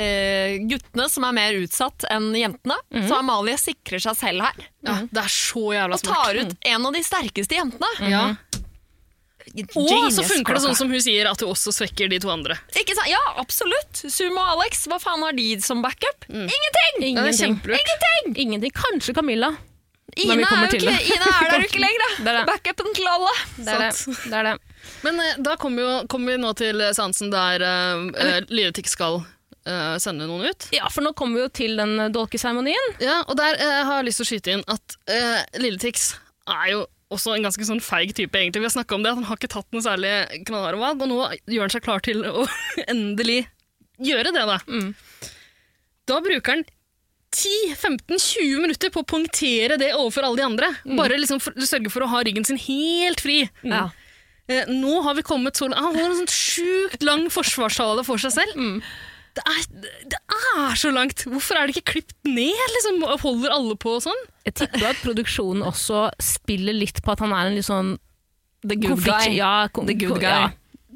eh, guttene som er mer utsatt enn jentene. Så Amalie sikrer seg selv her. Ja, det er så jævla smart. Og tar ut en av de sterkeste jentene. Ja. Og så funker det sånn som hun sier, at du også svekker de to andre. Ikke sant? Ja, absolutt. Sumo og Alex, hva faen har de som backup? Ingenting! Er Ingenting. Ingenting! Ingenting. Kanskje Camilla. Vi er, ikke, Ina er der jo ikke lenger, er da. Backupen til alle. Det er det. Det, er det. Men eh, da kommer kom vi nå til eh, seansen der uh, Lilletik skal uh, sende noen ut. Ja, for nå kommer vi jo til den uh, dolkeseremonien. Ja, og der uh, har jeg lyst til å skyte inn at uh, Lilletix er jo også en ganske sånn feig type, egentlig. Vi har snakka om det, at han har ikke tatt noe særlig knallharde og nå gjør han seg klar til å endelig gjøre det, da. Mm. Da bruker han 10-15-20 minutter på å poengtere det overfor alle de andre. Mm. Bare liksom for, sørge for å ha ryggen sin helt fri. Ja. Eh, nå har vi kommet så langt Han har en sånn sjukt lang forsvarstale for seg selv. Mm. Det, er, det er så langt! Hvorfor er det ikke klipt ned? Liksom, og holder alle på sånn? Jeg tipper at produksjonen også spiller litt på at han er en litt sånn The good konflikt- guy. Ja, The good guy. Ja.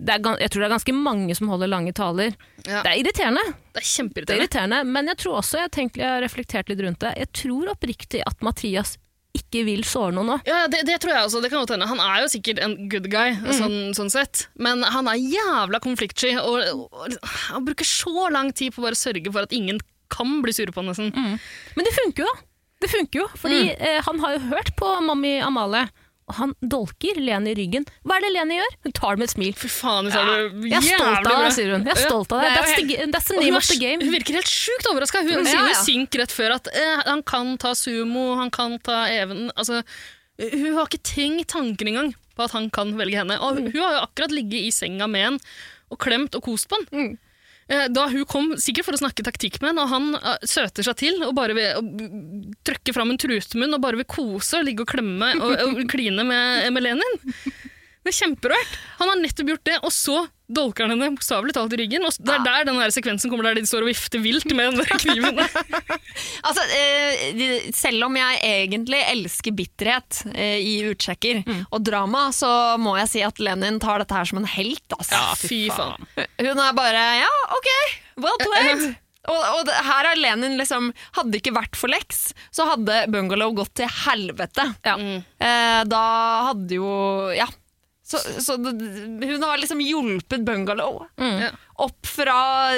Er, jeg tror det er ganske mange som holder lange taler. Ja. Det er irriterende, Det er det er kjempeirriterende. irriterende, men jeg tror også, jeg har, jeg har reflektert litt rundt det, jeg tror oppriktig at Mathias ikke vil såre noen nå. Ja, det, det tror jeg også. Det kan godt hende. Han er jo sikkert en good guy, sånn, sånn sett. Men han er jævla konfliktsky, og, og han bruker så lang tid på å bare sørge for at ingen kan bli sure på han, nesten. Men det funker jo da. Det funker jo, fordi eh, han har jo hørt på Mami Amalie, og han dolker Lene i ryggen. Hva er det Lene gjør? Hun tar det med et smil. Fy faen, så er du Jeg er stolt av deg, sier hun. Jeg er stolt av deg. That's the, that's the name of the game. hun virker helt sjukt overraska. Hun sier jo ja. synk rett før at eh, han kan ta sumo, han kan ta Even altså, Hun har ikke tenkt tanken engang på at han kan velge henne. Og hun, hun har jo akkurat ligget i senga med en og klemt og kost på han. Mm. Eh, Da hun kom, sikkert for å snakke taktikk med henne og han eh, søter seg til og bare vil, trykke fram en trutmunn og bare vil kose og ligge og klemme og, og kline med, med Lenin. Det er kjemperart. Han har nettopp gjort det, og så dolker han henne bokstavelig talt i ryggen. Og det er der den der sekvensen kommer der de står og vifter vilt med den der kniven. Altså, eh, selv om jeg egentlig elsker bitterhet eh, i utsjekker og drama, så må jeg si at Lenin tar dette her som en helt. Altså. fy faen. Hun er bare Ja, OK, well played. Og, og det, her har Lenin liksom Hadde det ikke vært for Lex, så hadde Bungalow gått til helvete. Eh, da hadde jo Ja. Så, så hun har liksom hjulpet Bungalow mm. opp fra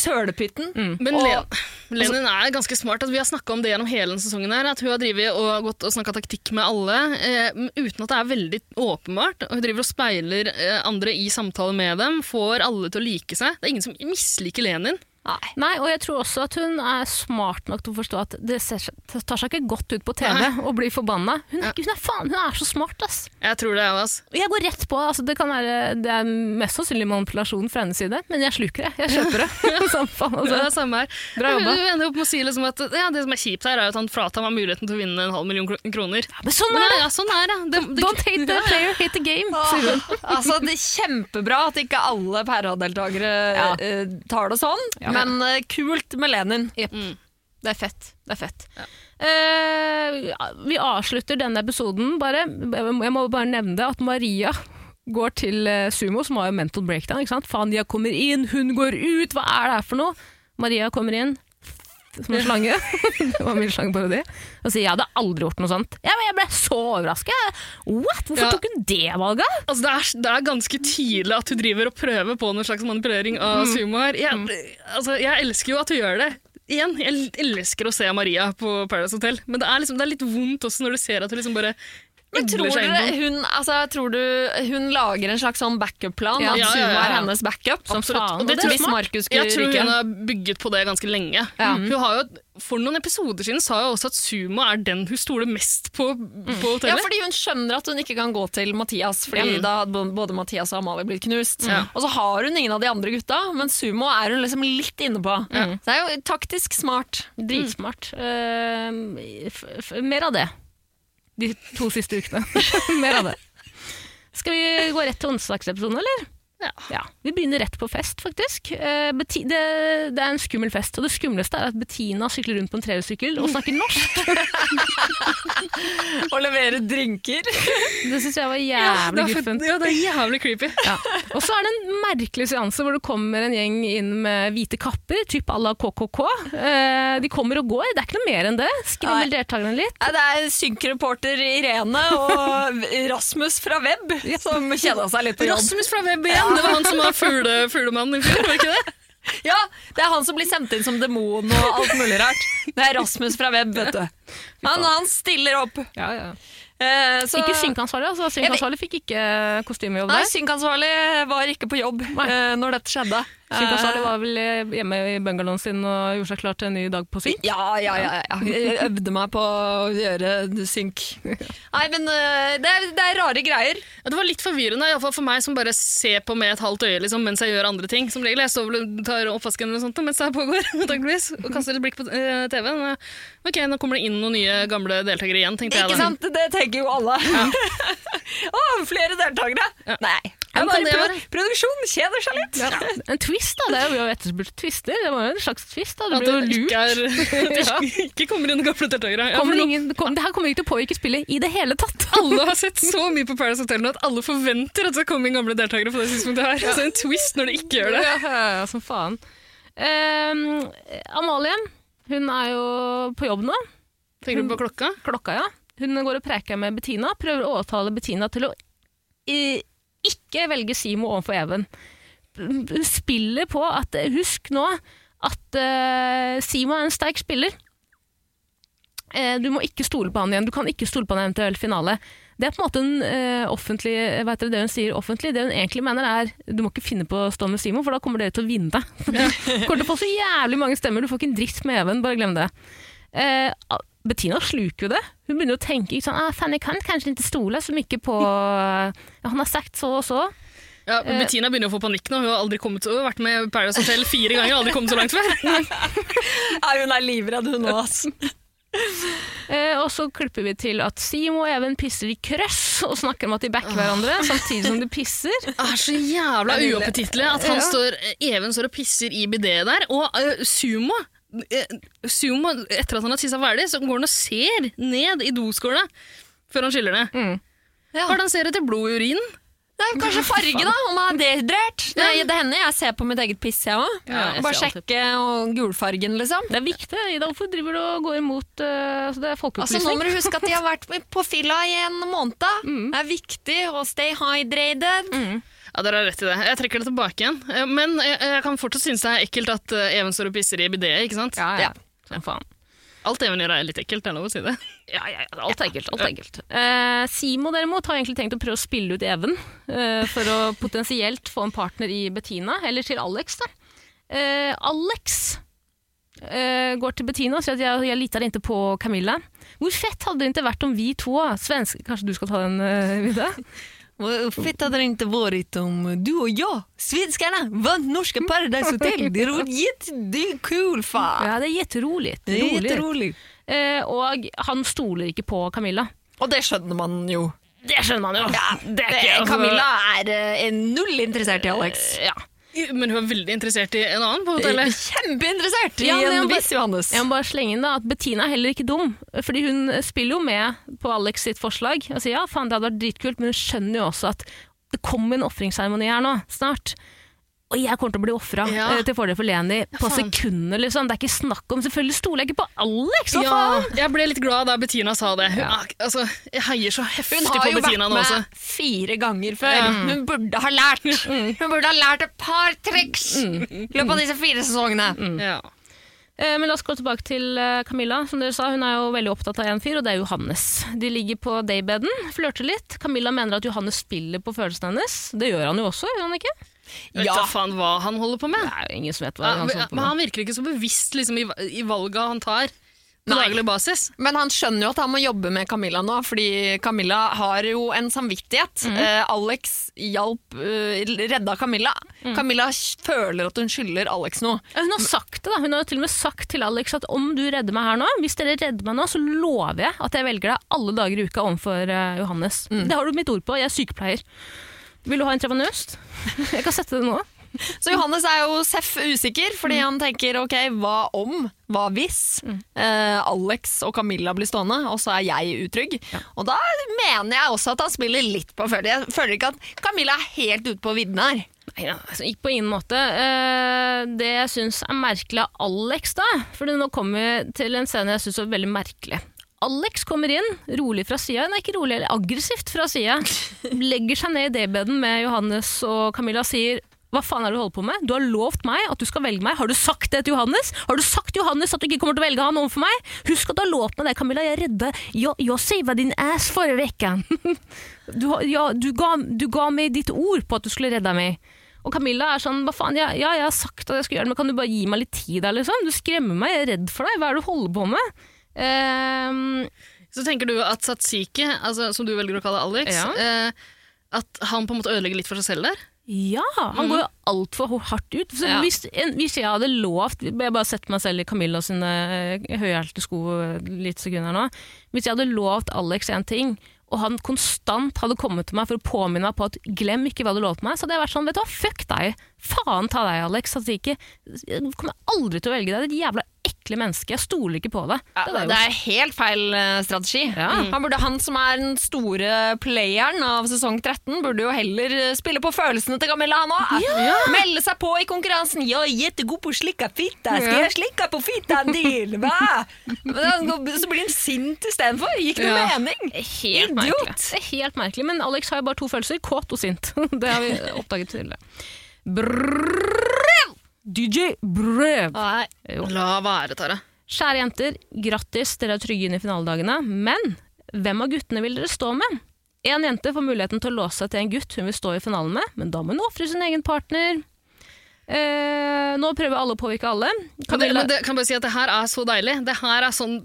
sølepytten. Mm. Men Og- Lenin er ganske smart. Altså, vi har snakka om det gjennom hele denne sesongen. her, At hun har drivet og gått og snakka taktikk med alle eh, uten at det er veldig åpenbart. Hun driver og speiler eh, andre i samtale med dem. Får alle til å like seg. Det er ingen som misliker Lenin. Nei. Nei, og jeg tror også at hun er smart nok til å forstå at det ser, det tar seg ikke godt ut på TV å bli forbanna. Hun, er hun er faen, hun er så smart, ass. Jeg tror det, jeg, ass. Og jeg går rett på, altså det kan være Det er mest sannsynlig manipulasjon fra hennes side, men jeg sluker det. Jeg kjøper det. Samme faen, Det altså. er samme her. Bra jobba. Hun ender opp med å si liksom at ja, det som er kjipt her, er at han fratar meg muligheten til å vinne en halv million kroner. kroner. Men sånn er det! ja, sånn er det. det, det Don't hate the player, hate the game, sier hun. Altså, det er Kjempebra at ikke alle pæradeltakere Ja. uh, tar det sånn, Ja. Men uh, kult med Lenin. Yep. Mm. Det er fett. Det er fett. Ja. Uh, vi avslutter denne episoden bare. Jeg må bare nevne det at Maria går til eh, Sumo, som har jo mental breakdown. ikke sant? Fania kommer inn, hun går ut, hva er det her for noe? Maria kommer inn som en slange. det var min slangeparodi. Og sier jeg hadde aldri gjort noe sånt. Ja, men jeg ble så overrasket. What? Hvorfor Ja. tok hun det valget? Altså, det, er, det er ganske tydelig at hun driver og prøver på noen slags manipulering av sumo her. Jeg, altså, jeg elsker jo at hun gjør det. Igjen, jeg elsker å se Maria på Paradise Hotel, men det er, liksom, det er litt vondt også når du ser at hun liksom bare Men tror, dere, hun, altså, tror du hun lager en slags sånn backup-plan? Ja. At Ja, ja, Sumo er hennes backup? Som faen. Det det tror jeg, Markus Jeg tror hun har bygget på det ganske lenge. Ja. Hun har jo, for noen episoder siden sa hun også at Sumo er den hun stoler mest på på Ja, fordi hun skjønner at hun ikke kan gå til Mathias, fordi mm. da hadde både Mathias og Amalie blitt knust. Ja. Og så har hun ingen av de andre gutta, men Sumo er hun liksom litt inne på. Så det er jo taktisk smart. Dritsmart. Uh, mer av det. De to siste ukene. mer av det. Skal vi gå rett til onsdagsepisoden, eller? Ja. Vi begynner rett på fest, faktisk. Eh, det, det er en skummel fest, og det skumleste er at Bettina sykler rundt på en trehjulssykkel og snakker norsk. Og leverer drinker. Det syns jeg var jævlig ja, guffent. ja, det er jævlig creepy. Ja. Og så er det en merkelig seanse hvor det kommer en gjeng inn med hvite kapper, typ à la KKK. Eh, de kommer og går, det er ikke noe mer enn det. Skremmer Nei. deltakerne litt. Nei, Det er synkreporter Irene og Rasmus fra Web som kjeda seg litt på jobb. Rasmus fra Web igjen! Det var han som var fugle, fuglemann i fjor, var ikke det? Ja, Det er han som blir sendt inn som demon og alt mulig rart. Det er Rasmus fra Web, vet du. Han, han stiller opp. Ja, ja. Eh, så, Ikke synkansvarlig, altså. Synkansvarlig fikk ikke kostymejobb der. Nei, synkansvarlig var ikke på jobb eh, når dette skjedde. Synkansvarlig var vel eh, hjemme i bungalowen sin og gjorde seg klar til en ny dag på synk. Ja, ja, ja. ja. Jeg øvde meg på å gjøre synk. Nei, men eh, det er, det er rare greier. Ja, det var litt forvirrende, iallfall for meg som bare ser på med et halvt øye liksom, mens jeg gjør andre ting. Som regel, Jeg står vel og tar oppvasken eller noe sånt mens det pågår, antakeligvis, og kaster et blikk på eh, TV-en. Ok, nå kommer det inn noen nye gamle deltakere igjen, tenkte jeg. Ikke sant? Det tenker jo alle. Å, flere deltakere! Nei. Ja, er men kan bare det pro være? kjeder seg litt. En twist, da. Det er jo etterspurt twister. Det var jo en slags twist. da. Det ble jo ikke, lurt. er, at det ikke, ikke kommer inn gamle deltakere. Ja, Kommer ingen, kom, det her kommer ikke til å påvirke spillet i det hele tatt. alle har sett så mye på Paradise Hotel nå at alle forventer at det skal komme inn gamle deltakere på det tidspunktet her. Så en twist når det ikke gjør det. Ja, ja, som faen. Ehm, Amalie, hun er jo på jobb nå. Tenker du på klokka? Klokka, ja. Hun går og preker med Bettina. Prøver å overtale Bettina til å eh, ikke velge Simo overfor Even. Spiller på at Husk nå at uh, Simo er en sterk spiller. Uh, du må ikke stole på han igjen. Du kan ikke stole på han i en eventuell finale. Det er på en måte en uh, offentlig, vet dere, det hun sier offentlig. Det hun egentlig mener er du må ikke finne på å stå med Simo, for da kommer dere til å vinne. Kommer til å få så jævlig mange stemmer. Du får ikke en dritt med Even. Bare glem det. Eh, Bettina sluker jo det. Hun begynner å tenke ikke sånn, ah, fan, jeg kan kanskje ikke stole så mye på ja, Han har sagt så og så. Ja, Bettina begynner å få panikk nå. Hun har aldri kommet, så, vært med i Paradise Hotel fire ganger og aldri kommet så langt før. ja, hun er livredd, hun òg. og så klipper vi til at Simo og Even pisser i krøss og snakker om at de backer hverandre samtidig som de pisser. Det er så jævla Det uoppetittlig at han Ja. står, Even står og pisser i bidé der. Og eh, Sumo, eh, Sumo, etter at han har tissa ferdig, så går han og ser ned i doskåla før han skyller ned. Mm. Ja. Hva er det han ser etter? Blod i urinen? Det er kanskje farge, da, om han er dehydrert. Det, det hender jeg ser på mitt eget piss, jeg òg. Ja, Bare sjekke og gulfargen, liksom. Det er viktig. Ida, hvorfor driver du og går imot uh, altså Det er Altså, nå må du huske at de har vært på fylla i en måned. Det er viktig å stay hydrated. Ja, Dere har rett i det. Jeg trekker det tilbake igjen. Eh, Men jeg, jeg kan fortsatt synes det er ekkelt at eh, Even står og pisser i bidé, ikke sant? ja, ja. Ja. ja faen. Alt Even gjør er litt ekkelt, det er lov å si det. Ja, ja, ja, alt er enkelt. Alt er enkelt. Uh, Simo derimot har egentlig tenkt å prøve å spille ut Even uh, for å potensielt få en partner i Bettina, eller til Alex. da. Uh, Alex eh, går til Bettina og sier at jeg, jeg litar ikke på Camilla. Hvor fett hadde det ikke vært om vi to, svenske Kanskje du skal ta den, uh, Vidde? Vad fett hade det inte varit om du och jag, svenskarna, vann norska Paradise Hotel. Det är, roligt, det är kul fan. Ja, det er jätteroligt. Det är Roligt. jätteroligt. Eh, og han stoler ikke på Camilla. Och det skjønner man jo. Det skjønner man jo. Ja, det er ikke- altså- Camilla er eh, null interessert i Alex. Ja. Men hun er veldig interessert i en annen på hotellet. Kjempeinteressert i Ja, en viss Johannes. Jeg må bare slenge inn da, at Bettina er heller ikke dum, fordi hun spiller jo med på Alex sitt forslag. Og sier ja, faen det hadde vært dritkult, men hun skjønner jo også at det kommer en ofringsseremoni her nå, snart. Og jeg kommer til å bli ofra Ja. eh, til fordel for Leni på faen. sekunder, liksom. Det er ikke snakk om Selvfølgelig stoler jeg ikke på Alex, hva Ja, faen? jeg ble litt glad da Bettina sa det. Hun, Ja. altså, jeg heier så heftig Hun har jo vært med fire ganger før. Mm. Hun burde ha lært. Hun burde ha lært et par triks i løpet av disse fire sesongene. Ja. Eh, Men la oss gå tilbake til eh, Camilla. Som dere sa, Hun er jo veldig opptatt av en fyr, og det er Johannes. De ligger på daybeden, flørter litt. Camilla mener at Johannes spiller på følelsene hennes. Det gjør han jo også, gjør han ikke? Vet Ja. da faen hva han holder på med. Det er jo ingen som vet hva han holder på men han virker ikke så bevisst liksom, i, i valga han tar på Nei. daglig basis. Men han skjønner jo at han må jobbe med Camilla nå, fordi Camilla har jo en samvittighet. Eh, Alex hjalp, eh, redda Camilla. Camilla føler at hun skylder Alex noe. Ja, Hun har sagt det da. Hun har til og med sagt til Alex at om du redder meg her nå, hvis dere redder meg nå, så lover jeg at jeg velger deg alle dager i uka overfor eh, Johannes. Det har du mitt ord på. Jeg er sykepleier. Vil du ha en trevanøst? Jeg kan sette det nå. Så Johannes er jo seff usikker, fordi han tenker ok, hva om, hva hvis eh, Alex og Camilla blir stående, og så er jeg utrygg. Og da mener jeg også at han spiller litt på følelse. Jeg føler ikke at Camilla er helt ute på vidden her. Nei, ja, altså, ikke på ingen måte. Eh, det jeg syns er merkelig av Alex, da For nå kommer vi til en scene jeg syns er veldig merkelig. Alex kommer inn, rolig fra sida, nei ikke rolig, eller aggressivt fra sida. Legger seg ned i daybeden med Johannes og Camilla sier hva faen er det du holder på med? Du har lovt meg at du skal velge meg. Har du sagt det til Johannes? Har du sagt til Johannes at du ikke kommer til å velge han overfor meg? Husk at du har lovt meg det, Camilla. Jeg redde Jeg, jeg din ass forrige uke. Du, ja, du, ga, du ga meg ditt ord på at du skulle redde meg. Og Camilla er sånn, hva faen, ja, ja, jeg har sagt at jeg skal gjøre det, men kan du bare gi meg litt tid der, liksom? Du skremmer meg, jeg er redd for deg, hva er det du holder på med? Ehm, Så tenker du at Satsiki, altså, som du velger å kalle Alex, Ja. eh, at han på en måte ødelegger litt for seg selv der? ja, han går jo altfor hardt ut. Ja. hvis, hvis jeg hadde lovt, jeg bare setter meg selv i Camilla sine eh, høyhælte sko litt sekunder nå, hvis jeg hadde lovt Alex en ting, og han konstant hadde kommet til meg for å påminne meg på at glem ikke hva du lovte meg, så hadde jeg vært sånn, vet du hva, fuck deg, faen ta deg Alex, Satsiki. jeg kommer aldri til å velge deg, det er et jævla ekle menneske, jeg stoler ikke på det. Ja, det, det er er helt feil eh, strategi. Ja. Han, burde, han som er den store playeren av sesong 13, burde jo heller eh, spille på følelsene til Camilla, han òg. Melde seg på i konkurransen. 'Jeg er jättegod på å slikke fitta, skal jeg slikke på fitta en? Hva? Så blir han sint istedenfor. Gikk det Ja. mening? Helt Idiot. merkelig. Det er helt merkelig, men Alex har jo bare to følelser, kåt og sint. Det har vi oppdaget tidligere. Brrrr! DJ Brev. Nei. Jo. La være, Tara. Kjære jenter, grattis, dere er trygge inn i finaledagene. Men hvem av guttene vil dere stå med? En jente får muligheten til å låse seg til en gutt hun vil stå i finalen med, men da må hun ofre sin egen partner. Eh, nå prøver alle å påvirke alle. Kan det, det kan bare si at det her er så deilig. Det her er sånn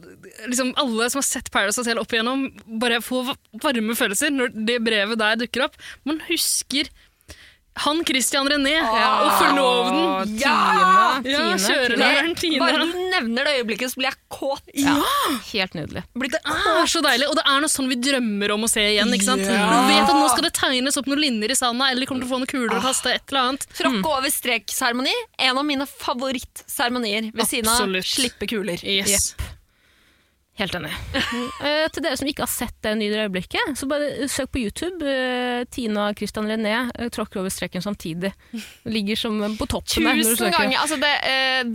liksom Alle som har sett Paradise Hotel opp igjennom, bare får varme følelser når det brevet der dukker opp. Man husker Han Christian René Ah. og forloveden. Ja! Ja, kjørelæreren Tine. Bare du nevner det øyeblikket, så blir jeg kåt. Ja, helt nydelig. Blir Det er så deilig, og det er noe sånn vi drømmer om å se igjen. ikke sant? Ja. Du vet at nå skal det tegnes opp noen linjer i sanda, eller de kommer til å få noen kuler å kaste, et eller annet. Tråkke over strek-seremoni. En av mine favorittseremonier ved siden av slippe kuler. Yes. Helt enig. uh, til dere som ikke har sett det nydelige øyeblikket, så bare søk på YouTube. Uh, Tina og Christian René uh, tråkker over streken samtidig. Ligger som på toppen der Tusen ganger! Altså det,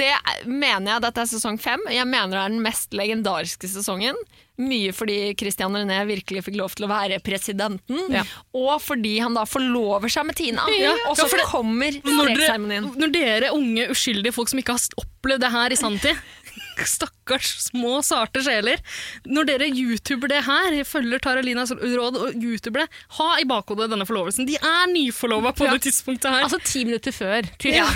det er- mener jeg dette er sesong fem. Jeg mener det er den mest legendariske sesongen. Mye fordi Christian René virkelig fikk lov til å være presidenten, Ja. og fordi han da forlover seg med Tina. Ja, Og så ja, kommer Når dere, når dere unge, uskyldige folk som ikke har opplevd det her i sanntid Stakkars små, sarte sjeler. Når dere youtuber det her, følger Taralinas råd og youtuber det, ha i bakhodet denne forlovelsen. De er nyforlova på Ja. det tidspunktet her. Altså ti minutter før. Ja.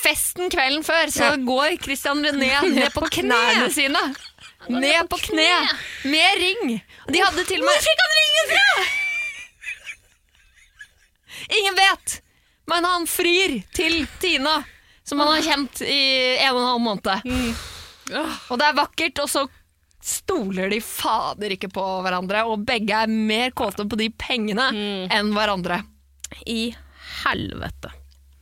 Festen kvelden før, så Ja. går Christian René ned på knærne sine. Ned på kne, med ring. Og De hadde til og med Hvor fikk han ringen fra?! Ingen vet, men han frir til Tina, som han har kjent i en og en halv måned. Og det er vakkert, og så stoler de fader ikke på hverandre, og begge er mer kåte på de pengene enn hverandre. I helvete.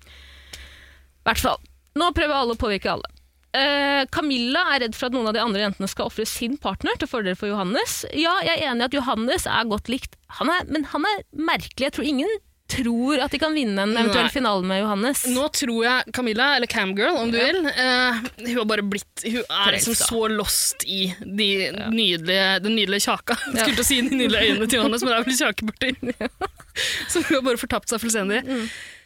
I hvert fall. Nå prøver alle å påvirke alle. Uh, Camilla er redd for at noen av de andre jentene skal ofre sin partner til fordel for Johannes. Ja, jeg er enig i at Johannes er godt likt, han er, men han er merkelig. Jeg tror ingen tror at de kan vinne en eventuell Nei. finale med Johannes. Nå tror jeg Camilla, eller Camgirl om du vil, uh, hun har bare blitt Hun er liksom så lost i de nydelige, den nydelige kjaka. Jeg skulle til å si de nydelige øynene til Johannes, men det er vel kjakepartier. Så hun har bare fortapt seg fullstendig.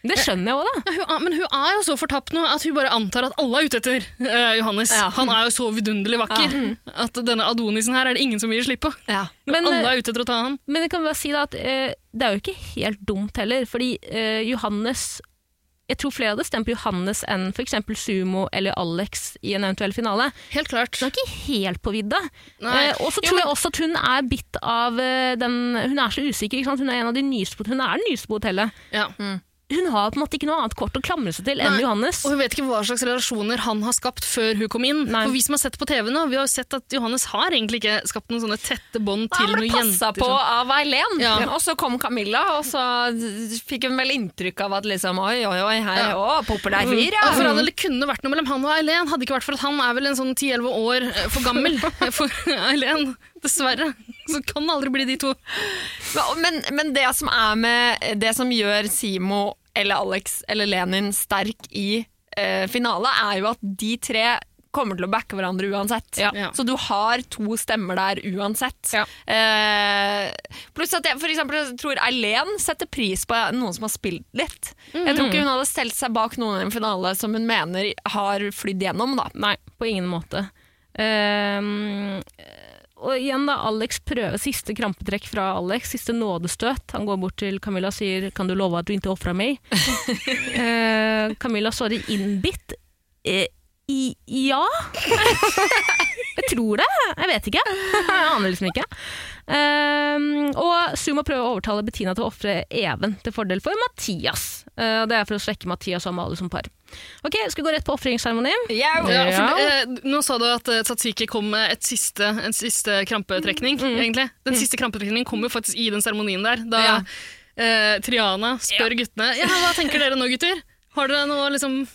Det skjønner jeg òg, da. Ja, hun, men hun er jo så fortapt nå at hun bare antar at alle er ute etter uh, Johannes. Ja. Han er jo så vidunderlig vakker at denne Adonisen her er det ingen som vil slippe. Ja. Men, alle eh, er ute etter å ta han. Men jeg kan bare si da at uh, det er jo ikke helt dumt heller, fordi uh, Johannes Jeg tror flere hadde stemt på Johannes enn f.eks. Sumo eller Alex i en eventuell finale. Helt klart. Hun er ikke helt på vidda. Eh, og så Jo, tror men- jeg også at hun er bitt av eh, den Hun er så usikker. Hun er en av de nyeste på, hun er den nyeste på hotellet. Ja. Hun har på en måte ikke noe annet kort å klamre seg til enn Nei. Johannes. Og hun vet ikke hva slags relasjoner han har skapt før hun kom inn. Nei. For vi som har sett på TV nå, vi har jo sett at Johannes har egentlig ikke skapt noen sånne tette bånd til Han ble noen passa på som- av Eileen, Ja. og så kom Camilla, og så fikk hun vel inntrykk av at liksom Oi, oi, oi, her, Ja. å, populær fyr, ja. For all Det kunne vært noe mellom han og Eileen, hadde ikke vært for at han er vel en sånn 10-11 år eh, for gammel for Eileen. Dessverre. Så kan det aldri bli de to. Men, men det som er med Det som gjør Simo eller Alex eller Lenin sterk i eh, finale, er jo at de tre kommer til å backe hverandre uansett. Ja. Ja. Så du har to stemmer der uansett. Ja. Eh, pluss at jeg for eksempel tror Eileen setter pris på noen som har spilt litt. Jeg tror ikke hun hadde stelt seg bak noen i en finale som hun mener har flydd gjennom. Da. Nei, på ingen måte. Ehm, og igjen da, Alex prøver siste krampetrekk fra Alex, siste nådestøt. Han går bort til Camilla og sier 'kan du love at du ikke ofrer meg'? Eh, Camilla svarer innbitt. Eh, i, ja? jeg tror det. Jeg vet ikke. Jeg aner liksom ikke. Ehm, og Suma prøver å overtale Bettina til å ofre Even til fordel for Mathias. Uh, det er for å svekke Mathias og Amalie som par. Ok, Skal vi gå rett på ofringsseremonien? Ja, Ja. for, eh, nå sa du at eh, Tatsiki kom med et siste, en siste krampetrekning. egentlig. Den siste krampetrekningen kom jo faktisk i den seremonien der. Da Ja. eh, Triana spør guttene ja, hva tenker dere nå, gutter. Har dere noe liksom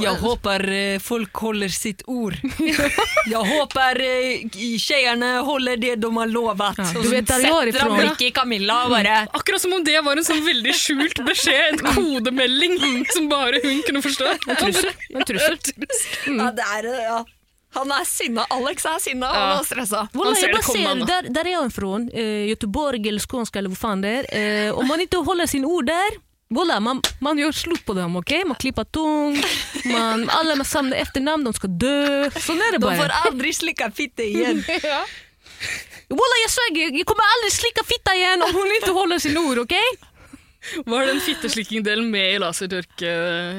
Jeg håper eh, folk holder sitt ord. Jeg håper jentene holder det de har lovet. Ja, du vet der jeg var setter han ifrån. blikket i Camilla og bare Akkurat som om det var en sånn veldig skjult beskjed, en kodemelding som bare hun kunne forstå. Trussel. En trussel. ja, det er, eh, ja. Han er sinna. Alex er sinna Ja. han er stressa. Wallah, ser jag det bara der där är jag ifrån, eh, Göteborg eller Skånska eller hvor faen det er. Uh, om man ikke holder sin ord där, wallah, man, man gör slut på dem, okej? Man klipper tung, man, alla med samma efternamn, de ska dö. Sånn är det De får aldri slicka fitte igjen. Voilà, jag svär, jag kommer aldrig slicka fitta igen om hon inte håller sin ord, okej? Var den fitteslikkingdelen med i lasertørke?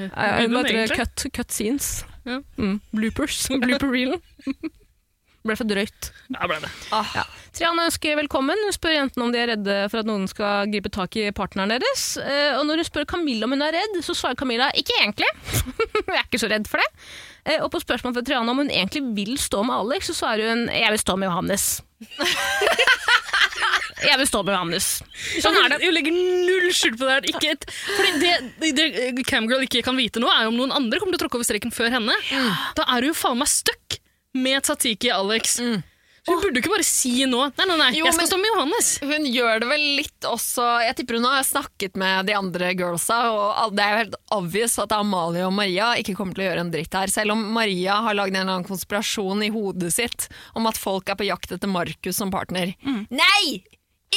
Okay? heter det? egentlig? Cut, cut scenes. Ja. Mm. Bloopers. Blooper reelen. Ble for drøyt. Ja, ble det. Ah. Ja. Triana ønsker velkommen. Hun spør jentene om de er redde for at noen skal gripe tak i partneren deres. Eh, og når hun spør Camilla om hun er redd, så svarer Camilla ikke egentlig. jeg er ikke så redd for det. Eh, og på spørsmål fra Triana om hun egentlig vil stå med Alex, så svarer hun jeg vil stå med Johannes. jeg vil stå med Johannes. Sånn er det. Hun legger null skjul på det her. Ikke et, fordi det, det Camgirl ikke kan vite nå, er jo om noen andre kommer til å tråkke over streken før henne. Da er hun jo faen meg stuck med Tatiki Alex. Så Hun burde ikke bare si nå Nei, nei, nei, Jo, jeg skal men- stå med Johannes. Hun gjør det vel litt også Jeg tipper hun har snakket med de andre girlsa, og det er jo helt obvious at Amalie og Maria ikke kommer til å gjøre en dritt her. Selv om Maria har lagd en eller annen konspirasjon i hodet sitt om at folk er på jakt etter Markus som partner. Nei!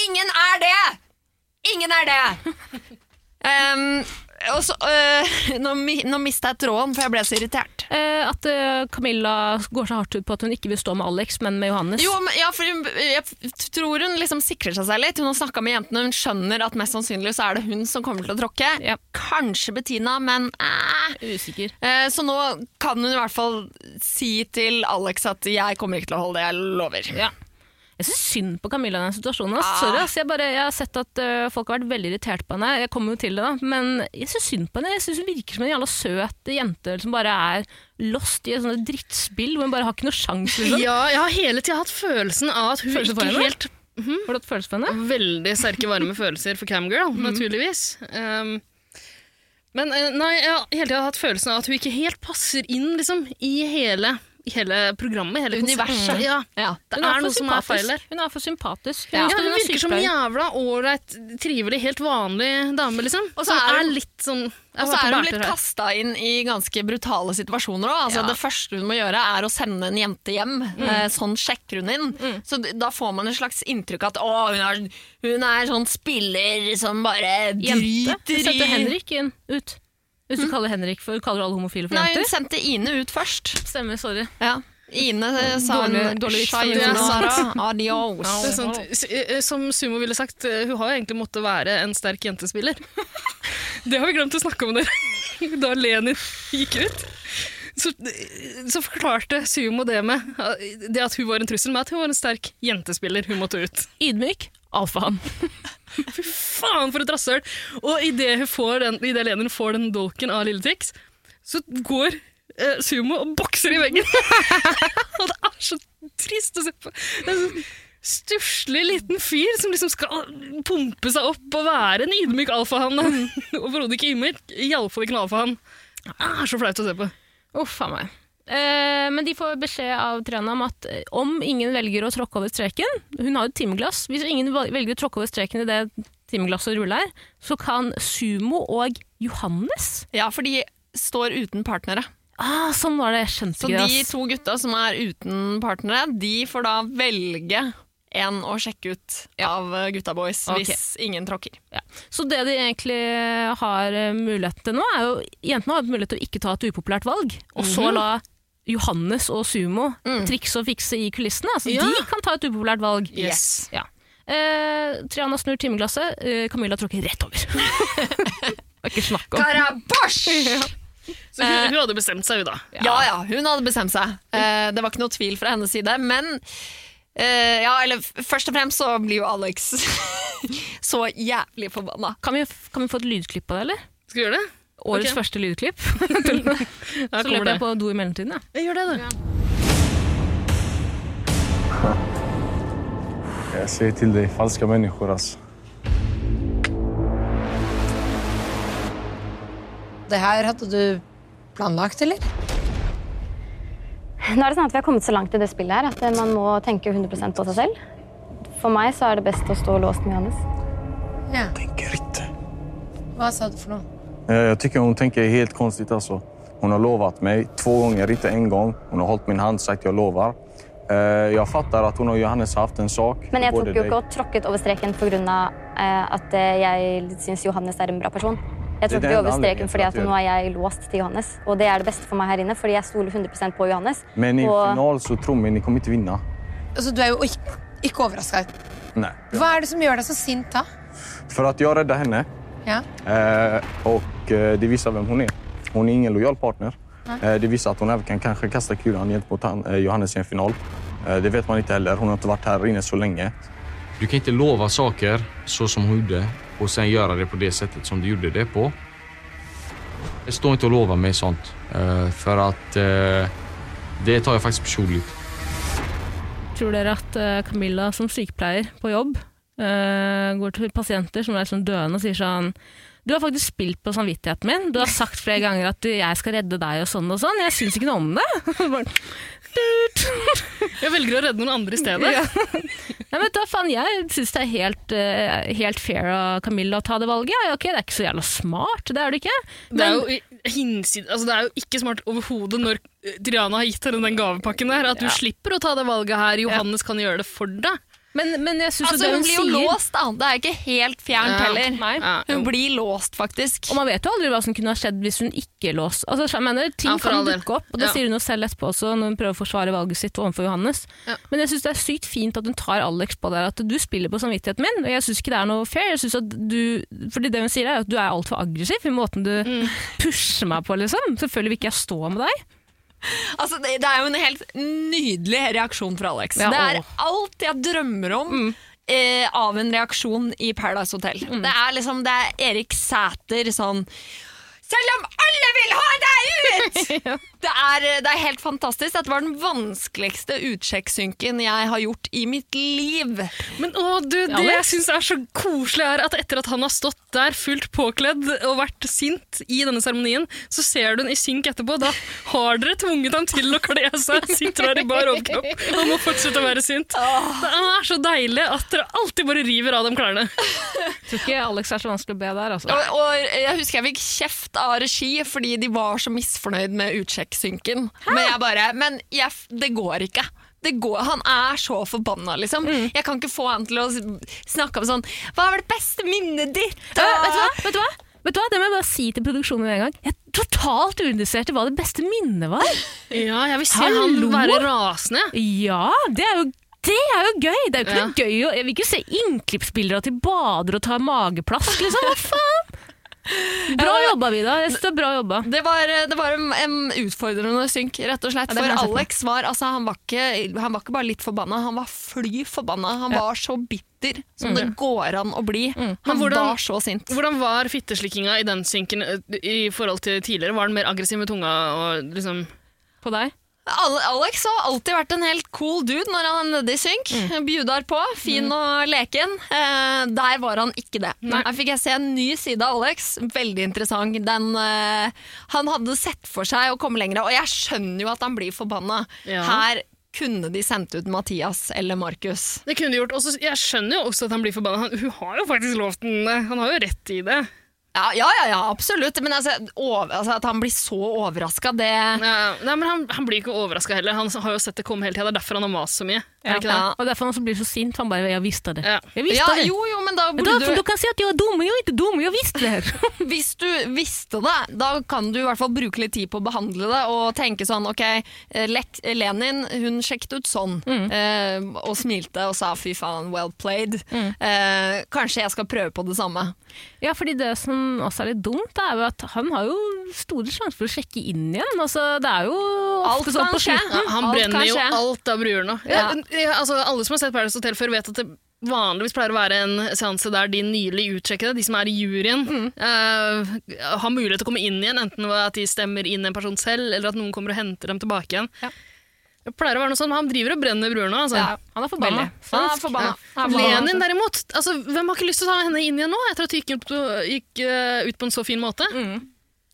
Ingen er det! Ingen er det! Em, og så, øh, nå, nå mista jeg tråden, for jeg ble så irritert. Eh, at eh, Camilla går så hardt ut på at hun ikke vil stå med Alex, men med Johannes. Jo, men, ja, for hun, jeg tror hun liksom sikrer seg selv litt. Hun har snakka med jentene, hun skjønner at mest sannsynlig så er det hun som kommer til å tråkke. Ja. Kanskje Bettina, men eh. Usikker. Eh, Så nå kan hun i hvert fall si til Alex at 'jeg kommer ikke til å holde det, jeg lover'. Ja. Jeg syns synd på Camilla i den situasjonen. Ah. Sorry, ass. Jeg, bare, jeg har sett at uh, folk har vært veldig irritert på henne. Jeg kommer jo til det da, Men jeg syns synd på henne. Jeg synes Hun virker som en jævla søt jente som bare er lost i et sånt drittspill hvor hun bare har ikke noe sjanse. Liksom. Ja, jeg har hele tida hatt følelsen av at hun følelsen ikke helt Har du hatt følelse på henne? Veldig sterke, varme følelser for Camgirl, naturligvis. Um, men eh, nei, jeg har hele tida hatt følelsen av at hun ikke helt passer inn liksom, i hele, hele programmet. Hele Universet. Ja. Ja. Det Hun er noe som er feil der. Hun er for sympatisk. Ja. Ja, hun hun er virker som en jævla ålreit, trivelig, helt vanlig dame, liksom. Og så er hun- litt sånn Og så er hun blitt kasta inn i ganske brutale situasjoner òg. Altså, Ja. Det første hun må gjøre, er å sende en jente hjem. Mm. sånn sjekker hun inn. Så da får man et slags inntrykk at å, hun, er, hun er sånn spiller som bare driter i Jente? setter Henrik inn, ut. Hvis du kaller Henrik for kaller du alle homofile for Nei, hun sendte Ine ut først. Stemmer, sorry. Ja. Ine eh, sa Dårlig- dårlig adios. S- eh, Som Sumo ville sagt, eh, hun har jo egentlig måttet være en sterk jentespiller. Det har vi glemt å snakke om dere. Da Lenin gikk ut. Så, så forklarte Sumo det med eh, det at hun var en trussel, med at hun var en sterk jentespiller. Hun måtte ut. Ydmyk. Alfahann. Fy faen, for et rasshøl! Og idet Lenin får den dolken av Lille Tix, så går eh, Sumo og bokser i veggen. og det er så trist å se på. Det er sånn stusslig liten fyr som liksom skal pumpe seg opp og være en ydmyk alfahann. Overhodet ikke ydmyk. Iallfall ikke en alfahann. Det er så flaut å se på. Uff a meg. Eh, men de får beskjed av Triana om at eh, om ingen velger å tråkke over streken Hun har jo timeglass. Hvis ingen velger å tråkke over streken i det timeglasset ruller, så kan Sumo og Johannes Ja, for de står uten partnere. ah, Sånn var det. Skjønte Så de to gutta som er uten partnere, de får da velge en å sjekke ut av eh, gutta boys okay. hvis ingen tråkker. Ja. Så det de egentlig har mulighet til nå, er jo Jentene har mulighet til å ikke ta et upopulært valg, og så la Johannes og Sumo trikse og fikse i kulissene. Altså, Ja. De kan ta et upopulært valg. Yes. Ja. Eh, Triana snur timeglasset, eh, Camilla tråkker rett over. ikke snakk om. Karabash! Så hun, hun hadde bestemt seg, hun da. Ja ja, hun hadde bestemt seg. Eh, det var ikke noe tvil fra hennes side. Men eh, ja, eller først og fremst så blir jo Alex så jævlig forbanna. Kan vi, kan vi få et lydklipp av det, eller? Skal vi gjøre det? Årets okay. første lydklipp. Så løper det. jeg på do i mellomtiden. Ja. Jeg gjør det, du. Jeg sier til de falske mennesker, altså. Det her hadde du planlagt, eller? Nå er det sånn at Vi har kommet så langt i det spillet her at man må tenke 100 på seg selv. For meg så er det best å stå låst med Johannes. Ja. tenker ikke. Hva sa du for noe? Eh, Jag tycker hon tänker helt konstigt alltså. Hon har lovat mig två gånger, inte en gång. Hon har hållit min hand sagt jag lovar. Eh, Jag fattar att hon och Johannes har haft en sak. Men jeg tok jo ikke og tråkket over streken pga. Eh, at jeg syns Johannes er en bra person. Jeg tråkket jo over streken fordi til at at nå er jeg låst til Johannes. Og det er det beste for meg her inne, fordi jeg stoler 100% på Johannes. Men i og final så tror mig, ni kommer inte vinna. Altså, du er jo ikke, ikke overraska. Nej. Hva er det som gjør deg så sint da? För att jag räddade henne Ja. eh, och eh, det visar vem hon är. Hon är ingen lojal partner. Eh, det visar att hon även kan kanske kasta kulan gentemot han, eh, Johannes i en final. Eh, Det vet man inte heller. Hon har inte varit här inne så länge. Du kan inte lova saker så som hon gjorde och sen göra det på det sättet som du gjorde det på. Jeg står inte och lover mig sånt. eh, För att eh, det tar jag faktiskt personligt. Tror dere at Camilla som sykepleier på jobb eh, går til pasienter som er sånn døende og sier sånn du har faktisk spilt på samvittigheten min. Du har sagt flere ganger at du, jeg skal redde deg og sånn og sånn. Jeg syns ikke noe om det. Jeg velger å redde noen andre i stedet. Ja. Nei, men da, faen, jeg syns det er helt, uh, helt fair av Camilla å ta det valget. Ja, okay, det er ikke så jævla smart, det er det ikke. Det er, jo, hinsid, altså det er jo ikke smart overhodet når eh, Triana har gitt henne den gavepakken der, at du Ja. slipper å ta det valget her. Johannes kan gjøre det for deg. Men, men jeg synes Altså, det hun hun blir jo sier låst, da. Det er ikke helt fjernt Ja. heller. Nei. Ja. Hun blir låst, faktisk. Og man vet jo aldri hva som kunne ha skjedd hvis hun ikke låst. Altså, jeg mener, ting Ja, kan dukke opp, og det Ja. sier hun jo selv etterpå også, når hun prøver å forsvare valget sitt overfor Johannes. Ja. Men jeg syns det er sykt fint at hun tar Alex på det, at du spiller på samvittigheten min, og jeg syns ikke det er noe fair. Jeg synes at du, fordi det hun sier er at du er altfor aggressiv i måten du Mm. pusher meg på, liksom. Selvfølgelig vil ikke jeg stå med deg. Altså, det, det er jo en helt nydelig reaksjon fra Alex. Ja, det er alt jeg drømmer om eh, av en reaksjon i Paradise Hotel. Det er liksom det er Erik Sæter sånn Selv om alle vil ha deg ut! det, er, det er helt fantastisk. Dette var den vanskeligste utsjekksynken jeg har gjort i mitt liv. Men å, du, det jeg Alex? syns er så koselig, er at etter at han har stått der fullt påkledd og vært sint i denne seremonien, så ser du han i synk etterpå. Da har dere tvunget ham til å kle seg. Sitter der i bar overkropp og må fortsette å være sint. Det er så deilig at dere alltid bare river av dem klærne. Jeg tror ikke Alex er så vanskelig å be der, altså. Og, og jeg husker jeg fikk kjeft av regi fordi de var så misfornøyd med utsjekksynken. Men jeg bare Men jeg, det går ikke. Det går, han er så forbanna, liksom. Jeg kan ikke få han til å snakke om sånn Hva var det beste minnet ditt? Eh, vet du hva? Vet du hva? Vet du hva? Det må jeg bare si til produksjonen med en gang. Jeg er totalt uinteressert i hva det beste minnet var. Ja, jeg vil se Hallo? han være rasende. Ja, det er jo det er jo gøy! Det er jo ikke Ja. noe gøy å, Jeg vil ikke se innklippsbilder av at de bader og tar mageplask, liksom. Hva faen? Bra jobba, Vida. Jeg synes det er bra jobba. Det var, det var en, en utfordrende synk, rett og slett. Ja, For. Alex var, altså, han var, ikke, han var ikke bare litt forbanna, han var fly forbanna. Han var så bitter som det går an å bli. Han hvordan- var så sint. Hvordan var fitteslikkinga i den synken eh, i forhold til tidligere? Var den mer aggressiv med tunga og liksom På deg. Ale- Alex har alltid vært en helt cool dude når han er nede i synk. Bjudar på, fin og leken. Eh, der var han ikke det. Her fikk jeg se en ny side av Alex. Veldig interessant. Den, eh, han hadde sett for seg å komme lenger, og jeg skjønner jo at han blir forbanna. Ja. Her kunne de sendt ut Mathias eller Markus. Det kunne de gjort. Også, jeg skjønner jo også at han blir forbanna. Hun har jo faktisk lovt den det. Han har jo rett i det. Ja, ja, ja, absolutt. Men altså, over, altså, at han blir så overraska, det nei, men han, han blir ikke overraska heller. Han har jo sett det komme hele tida. Det er derfor han har mast så mye. Er det ikke det? Ja. Og derfor han blir så sint. Han bare 'jeg visste det'. Ja. Jeg visste Ja, det. jo, jo, men da Men burde da, du du kan si at jeg er dum, jeg er ikke dum. Jeg visste det. Hvis du visste det, da kan du i hvert fall bruke litt tid på å behandle det og tenke sånn ok, eh, Lek Lenin hun sjekket ut sånn eh, og smilte og sa fy faen, well played. Eh, kanskje jeg skal prøve på det samme. Ja, fordi det som også er litt dumt, er jo at han har jo store sjanser for å sjekke inn igjen. Altså, det er jo Alt ofte sånn på skje. slutten. Ja, han Alt brenner jo alt av bruer nå. Ja. Altså, alle som har sett Paradise Hotel før, vet at det vanligvis pleier å være en seanse der de nylig utsjekkede, de som er i juryen, Mm. uh, har mulighet til å komme inn igjen, enten at de stemmer inn en person selv, eller at noen kommer og henter dem tilbake igjen. Ja. Det pleier å være noe sånn, men Han driver og brenner bruer nå. Altså. Ja, Han er forbanna. Han er forbanna. Ja. Lenin derimot, altså, hvem har ikke lyst til å ta henne inn igjen nå, etter at hun gikk, gikk eh, ut på en så fin måte? Mm.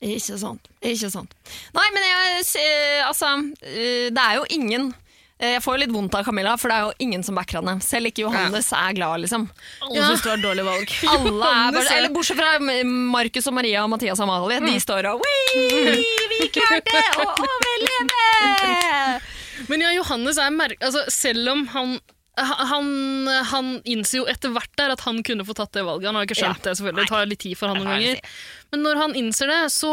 Ikke sant. Ikke sant. Nei, men jeg Altså, eh, det er jo ingen Jeg får jo litt vondt av Camilla, for det er jo ingen som backer henne. Selv ikke Johannes er glad, liksom. Alle Ja. synes det var et dårlig valg. Alle er bare, er- eller Bortsett fra Markus og Maria og Mathias og Amalie. De står og «Wii, Vi klarte å overleve! Men ja, Johannes er merk... Altså, selv om han han, han innser jo etter hvert der at han kunne få tatt det valget. Han har jo ikke skjønt det, selvfølgelig. Det tar litt tid for han noen ganger. Men når han innser det, så,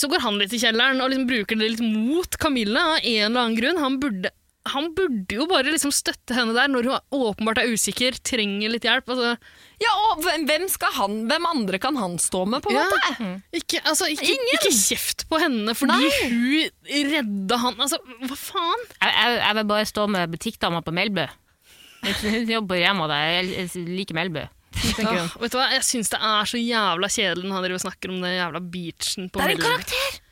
så går han litt i kjelleren og liksom bruker det litt mot Camilla av en eller annen grunn. Han burde han burde jo bare liksom støtte henne der når hun åpenbart er usikker, trenger litt hjelp. Altså, Ja, og hvem, han, hvem andre kan han stå med, på en Ja. måte? ikke, altså, ikke, Ingen! ikke kjeft på henne fordi Nei. hun redda han. Altså, hva faen? Jeg, jeg, jeg vil bare stå med butikkdama på Melbu. Hun jobber hjemme og jeg liker Melbu. Tenker hun. Åh, vet du hva? Jeg syns det er så jævla kjedelig når han driver og snakker om den jævla beachen på Det er en karakter!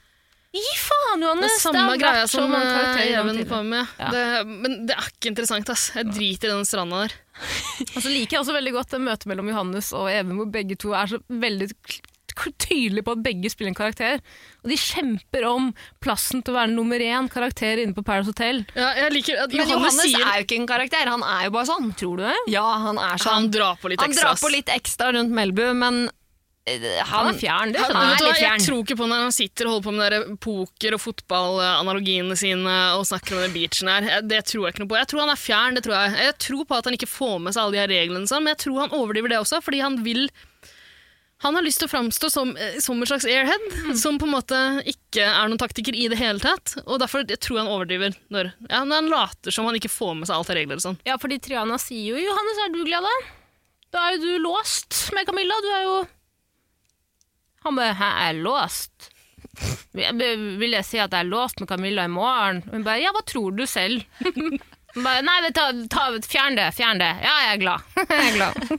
Gi faen, Det Johannes! er samme har greia så som mange eh, karakterer gjennom Even tiden. på med. Ja. Det, men det er ikke interessant, ass. Jeg driter i den stranda der. Og så liker jeg også veldig godt det møtet mellom Johannes og Even, hvor begge to er så veldig tydelige på at begge spiller en karakter. Og de kjemper om plassen til å være nummer én karakter inne på Paris Hotel. Ja, jeg liker Men Johannes, sier er jo ikke en karakter, han er jo bare sånn. Tror du det? Ja, han er sånn. han drar på litt Han ekstra. drar på litt ekstra rundt Melbu, men han, Han er fjern, det Han, skjønner hva, jeg. Litt jeg tror ikke på når han sitter og holder på med der poker- og fotballanalogiene sine og snakker om den beachen her. Det tror jeg ikke noe på. Jeg tror han er fjern, det tror jeg. Jeg tror på at han ikke får med seg alle de her reglene, sånn, men jeg tror han overdriver det også, fordi han vil han har lyst til å framstå som, eh, som en slags airhead, som på en måte ikke er noen taktiker i det hele tatt. Og derfor jeg tror jeg han overdriver når, ja, når han later som han ikke får med seg alt av regler og sånn. Ja, fordi Triana sier jo 'Johannes, er du glad da?' Da er jo du låst med Camilla. Du er jo Han bare 'Hæ, jeg er låst'? Jeg Vil jeg si at jeg er låst med Camilla i morgen? Hun bare 'Ja, hva tror du selv?' Hun Nei, du, ta, fjern det, fjern det. Ja, jeg er glad. jeg er glad.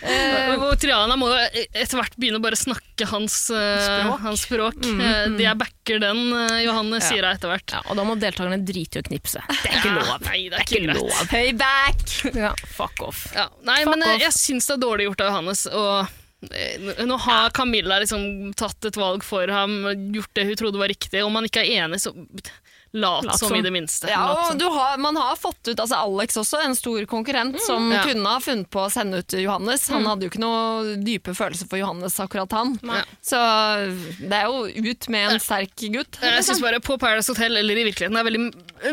Uh, Og Triana må etter hvert begynne å bare snakke hans uh, Språk. Hans språk. Mm, mm. jeg backer den, uh, Johanne, Ja. sier jeg etter hvert. ja, og da må deltakerne drite i å knipse. Det er ikke Ja, lov. Nei, det er Det er ikke ikke lov. Payback! Ja, fuck off. Ja, nei, Fuck men eh, off. jeg syns det er dårlig gjort av Johannes. Og eh, nå har Camilla liksom tatt et valg for ham, gjort det hun trodde var riktig. Om han ikke er enig, så lat, Lat som som. i det minste. Ja, og du har, man har fått ut altså Alex også, en stor konkurrent, som Ja. kunne ha funnet på å sende ut Johannes. Han hadde jo ikke noe dype følelser for Johannes, akkurat han. Nei. Så det er jo ut med en sterk gutt. Jeg syns bare På Paradise Hotel eller i virkeligheten er veldig,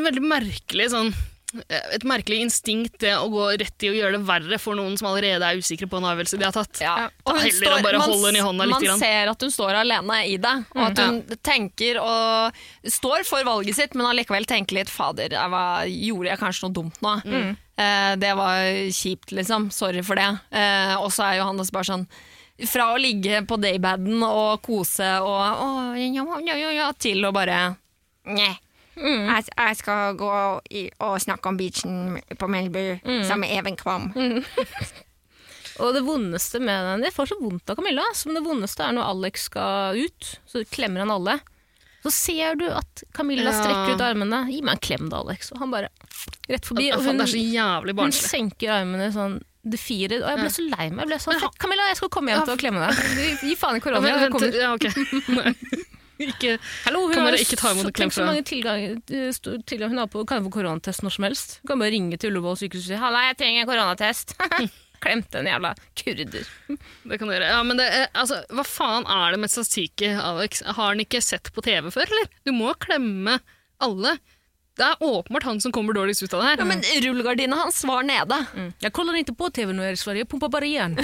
veldig merkelig sånn et merkelig instinkt det å gå rett i å gjøre det verre for noen som allerede er usikre på en avgjørelse de har tatt. Ja. Og hun heller å bare man, holde den i hånda litt Man ser at hun står alene i det, og at hun tenker og står for valget sitt, men allikevel tenker litt 'fader, jeg var, gjorde jeg kanskje noe dumt nå'? Mm. Eh, det var kjipt, liksom. Sorry for det. Eh, og så er Johannes bare sånn fra å ligge på daybaden og kose og å, ja, ja, ja, ja, til å bare Nei. Jeg, jeg skal gå i, og snakke om beachen på Melbu sammen med Even Kvam. Og det vondeste med den Jeg får så vondt av Camilla, som det vondeste er når Alex skal ut. Så klemmer han alle. Så ser du at Camilla Ja. strekker ut armene. Gi meg en klem da, Alex. Og han bare rett forbi. Og hun, det hun senker armene sånn defirer. Og jeg ble så lei meg. Jeg ble sånn, Camilla, jeg skal komme hjem til å klemme deg. Gi faen i Ja, korona. men, jeg kommer. ja, ok. Ikke Hallo, hun Kan dere ikke ta imot en klem Tenk så fra- mange tilgang, eh, tilgang hun har på, kan få koronatest når som helst. Hun kan bare ringe til Ullevål sykehus og si 'halla, jeg trenger en koronatest'. Klemte en jævla kurder. Det kan du gjøre. Ja, men det, er- altså, hva faen er det med statistikk, Alex? Har han ikke sett på TV før, eller? Du må klemme alle. Det er åpenbart han som kommer dårligst ut av det her. Ja, men rullegardina hans var nede. Mm. Jeg kollar ikke på TV når jeg er i Sverige, jeg pumpar bare igjen.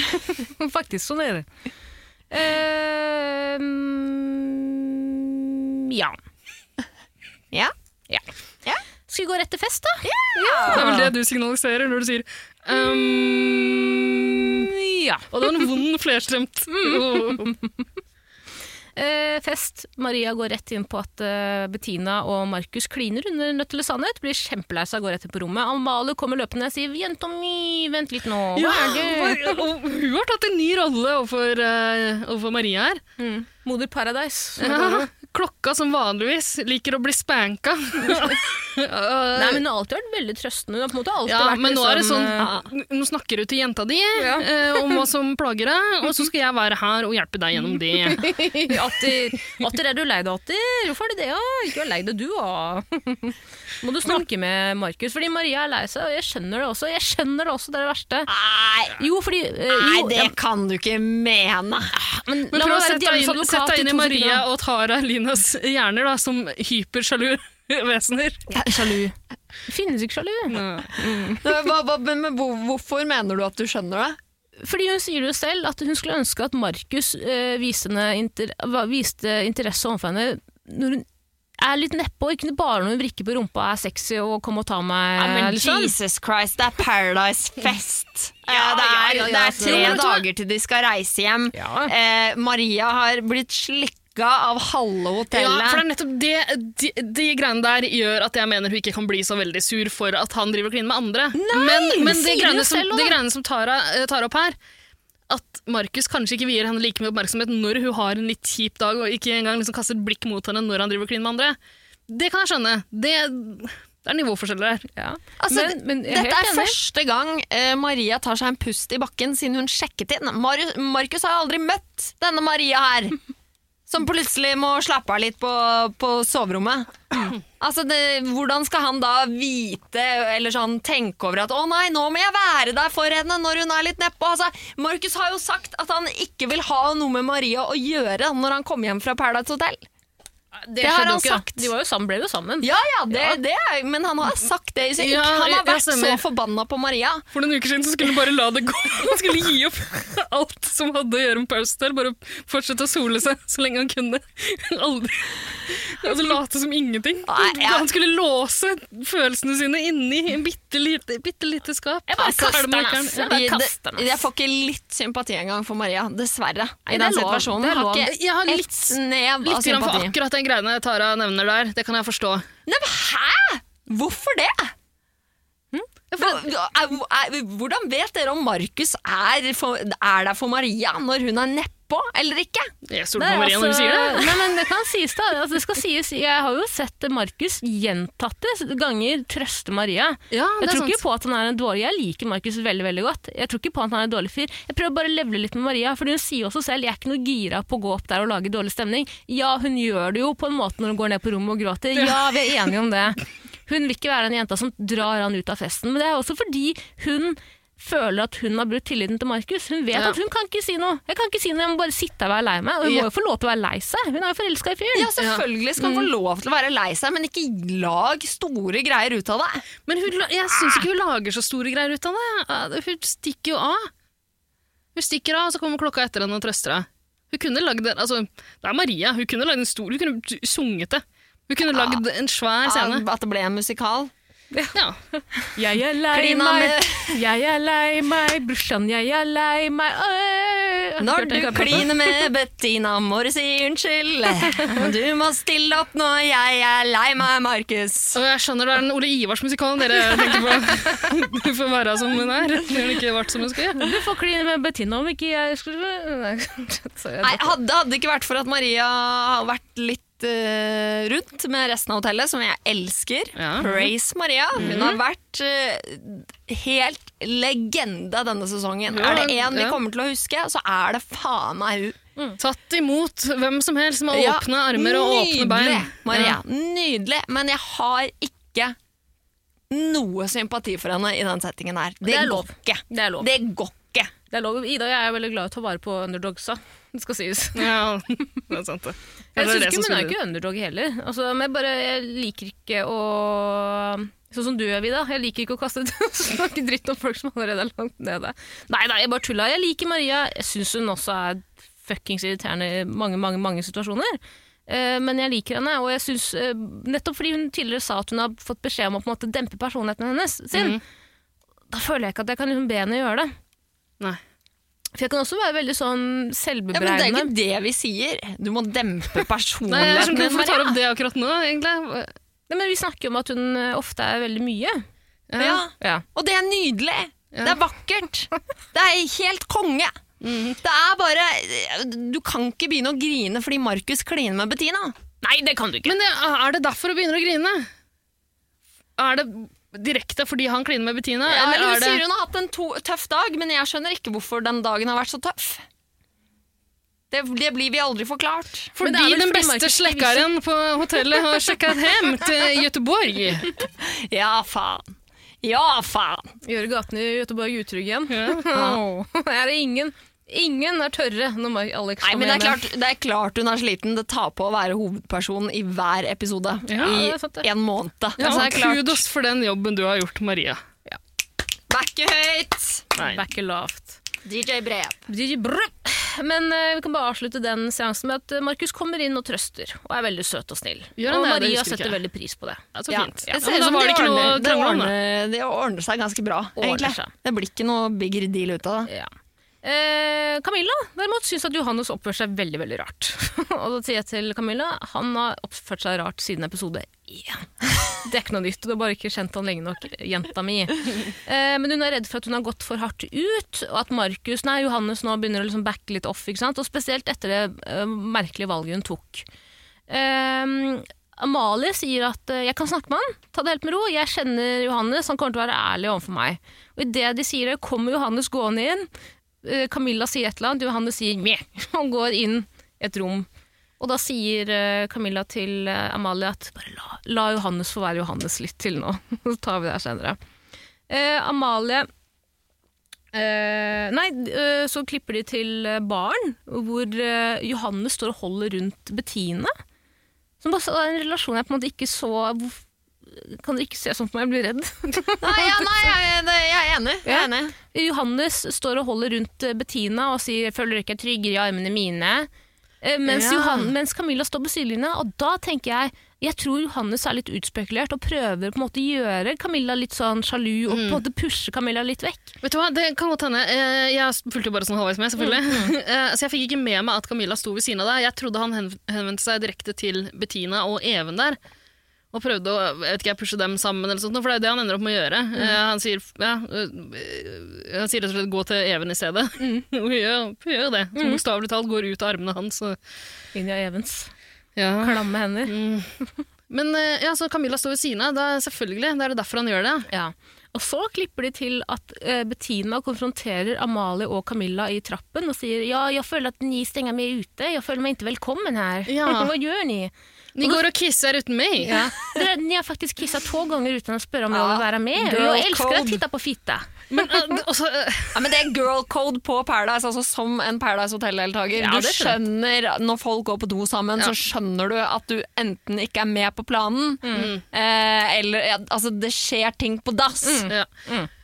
Faktisk, sånn er det. Ehm, ja. Ja. ja. Ja. Skal vi gå rett til fest, da? Ja. Det er vel det du signaliserer når du sier um, Ja. Og det var en vond flerstemt. Eh, fest. Maria går rett inn på at uh, Bettina og Markus kliner under Nødt eller sannhet. Blir kjempelei seg og går rett inn på rommet. Amalie kommer løpende og sier 'jenta mi, vent litt nå'. Hva Ja, er det? og hun har tatt en ny rolle overfor, uh, overfor Maria her. Mm. Moder Paradise. Ja. Klokka som vanligvis liker å bli spanka. Nei, men hun har alltid vært veldig trøstende. Hun har på en måte alltid ja, vært men nå er det liksom, sånn Nå snakker du til jenta di eh, om hva som plager deg, og så skal jeg være her og hjelpe deg gjennom det. Atter, atter er du lei deg, Atter? Hvorfor er det det? Ja? Ikke vær lei deg, du, òg. Må du snakke med Markus, fordi Maria er lei seg, og jeg skjønner det også. Jeg skjønner det også, det er det verste. Nei, Jo, fordi eh, nei det ja, kan du ikke mene. men, Men la prøv å sette deg inn, i inn i to Maria og Tara Linas hjerner da, som hypersjalu vesener. Sjalu. Det finnes ikke sjalu. Hva, hva, men, men hvorfor mener du at du skjønner det? Fordi hun sier det jo selv, at hun skulle ønske at Markus øh, viste, inter, viste interesse overfor henne når hun er litt nedpå, ikke bare når hun vrikker på rumpa er sexy og kom og ta meg. Ja, men liksom. Jesus Christ, det er Paradise Fest. Ja, det, er, ja, ja, det er altså. tre hva? dager til de skal reise hjem. Ja. Eh, Maria har blitt slikka av halve Ja, for det er nettopp det, de, de greiene der gjør at jeg mener hun ikke kan bli så veldig sur for at han driver og kliner med andre. men men sier det greiene som, det greiene som Tara eh, tar opp her, at Markus kanskje ikke vier henne like mye oppmerksomhet når hun har en litt kjip dag, og ikke engang liksom kaster et blikk mot henne når han driver og kliner med andre, det kan jeg skjønne. Det, det er nivåforskjeller her. Ja. Altså, men, men er dette er enig. første gang uh, Maria tar seg en pust i bakken siden hun sjekket inn. Markus har aldri møtt denne Maria her. Som plutselig må slappe av litt på, på soverommet. Altså, det, Hvordan skal han da vite eller sånn tenke over at 'å nei, nå må jeg være der for henne når hun er litt nedpå'? Altså, Markus har jo sagt at han ikke vil ha noe med Maria å gjøre når han kommer hjem fra Paradise Hotel. Det, Det har han ikke, sagt. De var jo sammen, ble jo sammen. Ja, ja, det, det er, men han har sagt det Ja, Han har vært så forbanna på Maria. For noen uker siden så skulle han bare la det gå. Han skulle gi opp alt som hadde å gjøre med Paris Hotel, bare fortsette å sole seg så lenge han kunne. Aldri. Altså late som ingenting. Han skulle låse følelsene sine inni en bitte lite, bitte lite skap. Jeg bare kaster den. Jeg det, får ikke litt sympati engang for Maria, dessverre. I den situasjonen. Det har ikke Jeg har et litt- snev av Litt grann for sympati. akkurat den greiene Tara nevner der. Det kan jeg forstå. Nei, men hæ?! Hvorfor det? Er- Hvordan vet dere om Markus er, for- er der for Maria når hun er nedpå, eller ikke? Jeg stoler på Maria når hun altså, sier det. Nei, men det kan sies da. Altså, det skal sies, jeg har jo sett Markus gjentatte ganger trøste Maria. Ja, Jeg er tror sant. ikke på at han er en dårlig Jeg liker Markus veldig veldig godt. Jeg tror ikke på at han er en dårlig fyr. Jeg prøver bare å levele litt med Maria, for hun sier også selv jeg er ikke noe gira på å gå opp der og lage dårlig stemning. Ja, hun gjør det jo på en måte når hun går ned på rommet og gråter. Ja, vi er enige om det. Hun vil ikke være den jenta som drar han ut av festen, men det er også fordi hun føler at hun har brutt tilliten til Markus. Hun vet Ja. at hun kan ikke si noe. Jeg kan ikke si noe, jeg må bare sitte her og være lei meg. Og hun Ja. må jo få lov til å være lei seg. Hun er jo forelska i fyren. Ja, selvfølgelig skal hun få lov til å være lei seg, men ikke lag store greier ut av det. Men hun, jeg syns ikke hun lager så store greier ut av det. Hun stikker jo av. Hun stikker av, og så kommer klokka etter henne og trøster henne. Hun kunne lagd det, altså, det er Maria. Hun kunne lagd en stor, hun kunne sunget det. Hun kunne lagd en svær scene. At det ble en musikal. Ja. Jeg er lei Klina meg, med- jeg er lei meg, brorsan, jeg er lei meg øh. Har Når hørt du den kliner med Bettina, må du si unnskyld. Du må stille opp nå, jeg er lei meg, Markus. Og jeg skjønner det er den Ole Ivars-musikalen dere tenker på. Du får være som hun er. Hun ikke vært som hun skulle. Du får kline med Bettina om ikke jeg skulle Nei, hadde, hadde det ikke vært for at Maria har vært litt eh, rundt med resten av hotellet, som jeg elsker. Ja. Praise Maria. Hun har vært uh, helt legende denne sesongen. Ja, er det én vi ja. kommer til å huske, så er det faen meg hun. Tatt imot hvem som helst med åpne armer og åpne bein. Nydelig, Maria. Nydelig. Men jeg har ikke noe sympati for henne i den settingen her. Det, Det går ikke. Det. Det går ikke. Det er lov. Ida og jeg er veldig glad i å ta vare på underdogsa. Det skal sies. Ja, det er sant det. Jeg synes ikke, hun er ikke underdog heller. Altså, men jeg, bare, jeg liker ikke å Sånn som du gjør, Vida. Jeg liker ikke å kaste snakke dritt om folk som allerede er langt nede. Nei da, jeg bare tulla. Jeg liker Maria. Jeg syns hun også er fuckings irriterende i mange, mange, mange situasjoner. Eh, men jeg liker henne, og jeg synes, eh, nettopp fordi hun tidligere sa at hun har fått beskjed om å på en måte dempe personligheten hennes, sin, da føler jeg ikke at jeg kan liksom be henne gjøre det. Nei. For jeg kan også være veldig sånn Ja, men det er ikke det vi sier. Du må dempe Nei, jeg personligheten skjønner ikke din, hvorfor du tar opp det akkurat nå, egentlig. Nei, men vi snakker om at hun eh, ofte er veldig mye. Ja. Ja. Og det er nydelig. Ja. Det er vakkert. Det er helt konge. Det er bare Du kan ikke begynne å grine fordi Markus kliner med Bettina. Nei, det kan du ikke. Men det, er det derfor hun begynner å grine? Er det direkte fordi han kliner med Bettina? Ja, eller hun det... sier hun har hatt en to tøff dag, men jeg skjønner ikke hvorfor den dagen har vært så tøff. Det, det blir vi aldri forklart. Men Fordi det er vel den beste slekkeren på hotellet har sjekket hjem til Göteborg. Ja, faen. Ja, faen. Gjøre gatene i Göteborg utrygge igjen. Ja. Åh, er det ingen Ingen er tørre når Alex Nei, kommer men det er, klart, det er klart hun er sliten. Det tar på å være hovedperson i hver episode Ja, i en måned. Ja, Altså, det er klart, kudos for den jobben du har gjort, Maria. Ja. Backe høyt! Nei. Backer lavt. DJ Brep. DJ Brep. men uh, vi kan bare avslutte den seansen med at eh, Markus kommer inn og trøster, og er veldig søt og snill. Gjør han og? Det Maria setter veldig pris på det. Ja, så fint. det Ja, ser ut som det det, ordner, det ordner seg ganske bra, Ordner egentlig. seg. Det blir ikke noe bigger deal ut av det. Ja. Eh, Camilla derimot syns at Johannes oppfører seg veldig veldig rart. og da sier jeg til Camilla han har oppført seg rart siden episode én. Det er ikke noe nytt, du har bare ikke kjent han lenge nok, jenta mi. Eh, men hun er redd for at hun har gått for hardt ut, og at Markus, nei, Johannes nå begynner å liksom backe litt off. ikke sant? Og spesielt etter det eh, merkelige valget hun tok. Eh, Amalie sier at eh, jeg kan snakke med han, ta det helt med ro. Jeg kjenner Johannes, han kommer til å være ærlig overfor meg. Og idet de sier det, kommer Johannes gående inn. Eh, Camilla sier et eller annet, Johannes sier meh, og går inn et rom. Og da sier eh, Camilla til eh, Amalie at bare la, la Johannes få være Johannes litt til nå. Så tar vi det her senere. Eh, Amalie eh, Nei, eh, så klipper de til baren, hvor Johannes står og holder rundt Bettine. Som også er en relasjon jeg på en måte ikke så Kan dere ikke se sånn på meg? Jeg blir redd. Nei, ja, nei jeg, jeg er enig. Jeg er enig. Johannes står og holder rundt eh, Bettina og sier 'føler dere ikke er tryggere i armene mine'? Eh, Mens, Ja. Johan, mens Camilla står på sidelinja, og da tenker jeg jeg tror Johannes er litt utspekulert og prøver på en måte å gjøre Camilla litt sånn sjalu og på en måte pushe Camilla litt vekk. Vet du hva, Det kan godt hende. Eh, Jeg fulgte jo bare sånn halvveis med, selvfølgelig. Eh, Så jeg fikk ikke med meg at Camilla sto ved siden av deg. Jeg trodde han henvendte seg direkte til Bettina og Even der. Og prøvde å jeg vet ikke, pushe dem sammen, eller sånt, for det er jo det han ender opp med å gjøre. Eh, Han sier ja, eh, han sier rett og slett 'gå til Even i stedet'. Og hun gjør, hun gjør det. Som bokstavelig talt går ut av armene hans. Inn i Evens. ja. Klamme hender. Men eh, ja, så Camilla står ved siden av. Selvfølgelig, det er det derfor han gjør det. Ja. Og så klipper de til at uh, Bettina konfronterer Amalie og Camilla i trappen og sier ja, jeg føler at ni stenger meg ute, jeg føler meg ikke velkommen her. Ja. Hva gjør ni? Ni går og kisser uten meg. Ja. Dere, ni har faktisk kissat två gånger utan att spöra om Ja, jag vill vara med. girl Jag älskar code. att titta på fitta. Men eh, også, eh, Ja, men det er girl code på Paradise, altså som en Paradise Hotel-deltaker. Ja, du skjønner Når folk går på do sammen, så skjønner du at du enten ikke er med på planen, eh, eller ja, altså, det skjer ting på dass. Ja.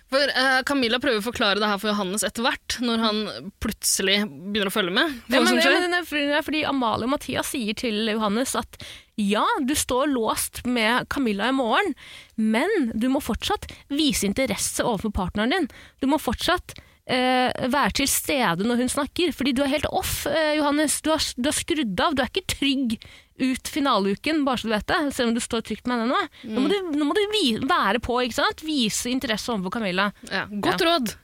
For uh, Camilla prøver å forklare det her for Johannes etter hvert, når han plutselig begynner å følge med. Ja, men, ja, men det er fordi- fordi Amalie og Mathias sier til Johannes at ja, du står låst med Camilla i morgen, men du må fortsatt vise interesse overfor partneren din. Du må fortsatt være til stede når hun snakker, fordi du er helt off, eh, Johannes. Du har, du har skrudd av, du er ikke trygg ut finaleuken, bare så du vet det, selv om du står trygt med henne nå. Nå må du, nå må du vi, være på, ikke sant? Vise interesse overfor Camilla. Ja, godt råd.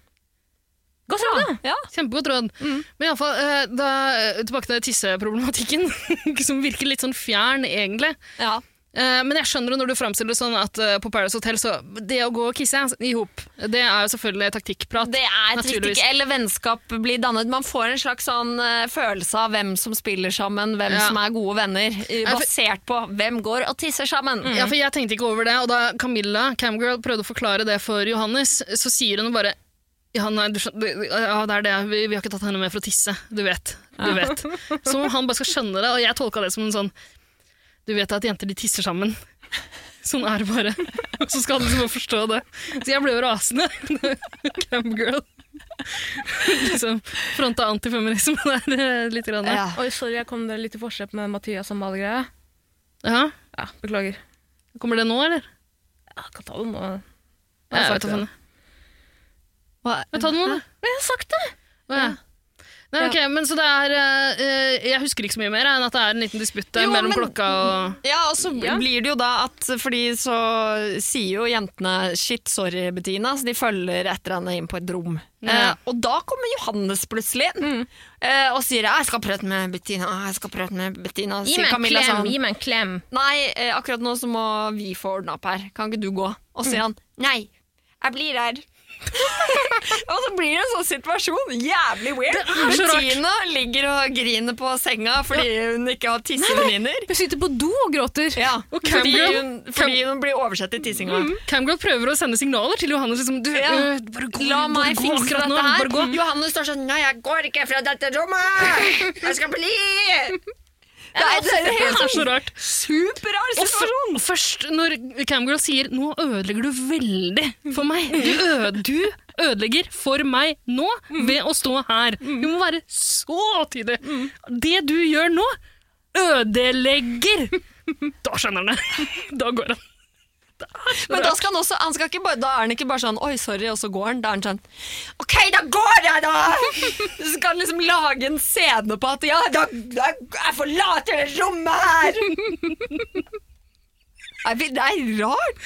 Godt råd, Ja. Kjempegodt råd. Men iallfall, eh, tilbake til tisseproblematikken, som virker litt sånn fjern, egentlig. Ja. Eh, men jeg skjønner det når du framstiller det sånn at eh, på Paradise Hotel så det å gå og kisse i hop, det er jo selvfølgelig taktikkprat. Det er taktikk, eller vennskap blir dannet. Man får en slags sånn eh, følelse av hvem som spiller sammen, hvem Ja. som er gode venner, basert på hvem går og tisser sammen. Ja, for jeg tenkte ikke over det, og da Camilla, Camgirl, prøvde å forklare det for Johannes, så sier hun bare ja, nei, du ja, det er det. Vi, vi har ikke tatt henne med for å tisse. Du vet. Du vet. Som om han bare skal skjønne det, og jeg tolka det som en sånn Du vet at jenter de tisser sammen. Sånn er det bare. Så skal han liksom bare forstå det. Så jeg ble jo rasende. Camgirl. liksom fronta antifeminisme der eh, litt. Grann. Ja. Oi, sorry, jeg kom litt i forskjell med Mathias og Amalie-greia. Ja. Ja, beklager. Kommer det nå, eller? Jeg kan ta det nå. Ja, jeg vet da faen. Hva- Ja, Ta det nå, da. Jeg har sagt det! Å, ja. Nei, ok, men så det er eh, eh, Jeg husker ikke så mye mer enn at det er en liten disputt der Jo, mellom men- klokka og Ja, og så Ja. blir det jo da at Fordi så sier jo jentene 'shit, sorry, Bettina', så de følger etter henne inn på et rom. Ja. Eh, og da kommer Johannes plutselig inn eh, og sier 'jeg skal prate med Bettina', jeg skal prate med Bettina. Gi Sier meg en Camilla klem! sånn Gi meg en klem! Nei, eh, akkurat nå så må vi få ordna opp her. Kan ikke du gå? Og så sier han nei, jeg blir her. og så blir det en sånn situasjon. Jævlig weird. Bettina ligger og griner på senga fordi hun ikke har tissevenninner. Hun sitter på do og gråter. Ja, Og fordi hun, fordi hun blir oversett i tissinga. Camgirl prøver å sende signaler til Johannes. Liksom, du, Ja. øh, bare gå, La meg gå fikse dette her. Gå. Johannes står sånn Nei, jeg går ikke fra dette rommet! Jeg skal bli! Det er, det er en Det er så sånn rart. superrar situasjon. først når Camgirl sier 'nå ødelegger du veldig for meg', du, øde, du ødelegger for meg nå ved å stå her. Du må være så tydelig. Det du gjør nå, ødelegger. Da skjønner han det. Da går han. Men da, skal han også, han skal bare, da er han ikke bare sånn 'oi, sorry', og så går han. Da er han sånn 'OK, da går jeg, da!' Så skal han liksom lage en scene på at 'ja, da, da jeg forlater rommet her'. Nei, Det er rart.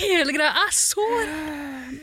Hele greia er så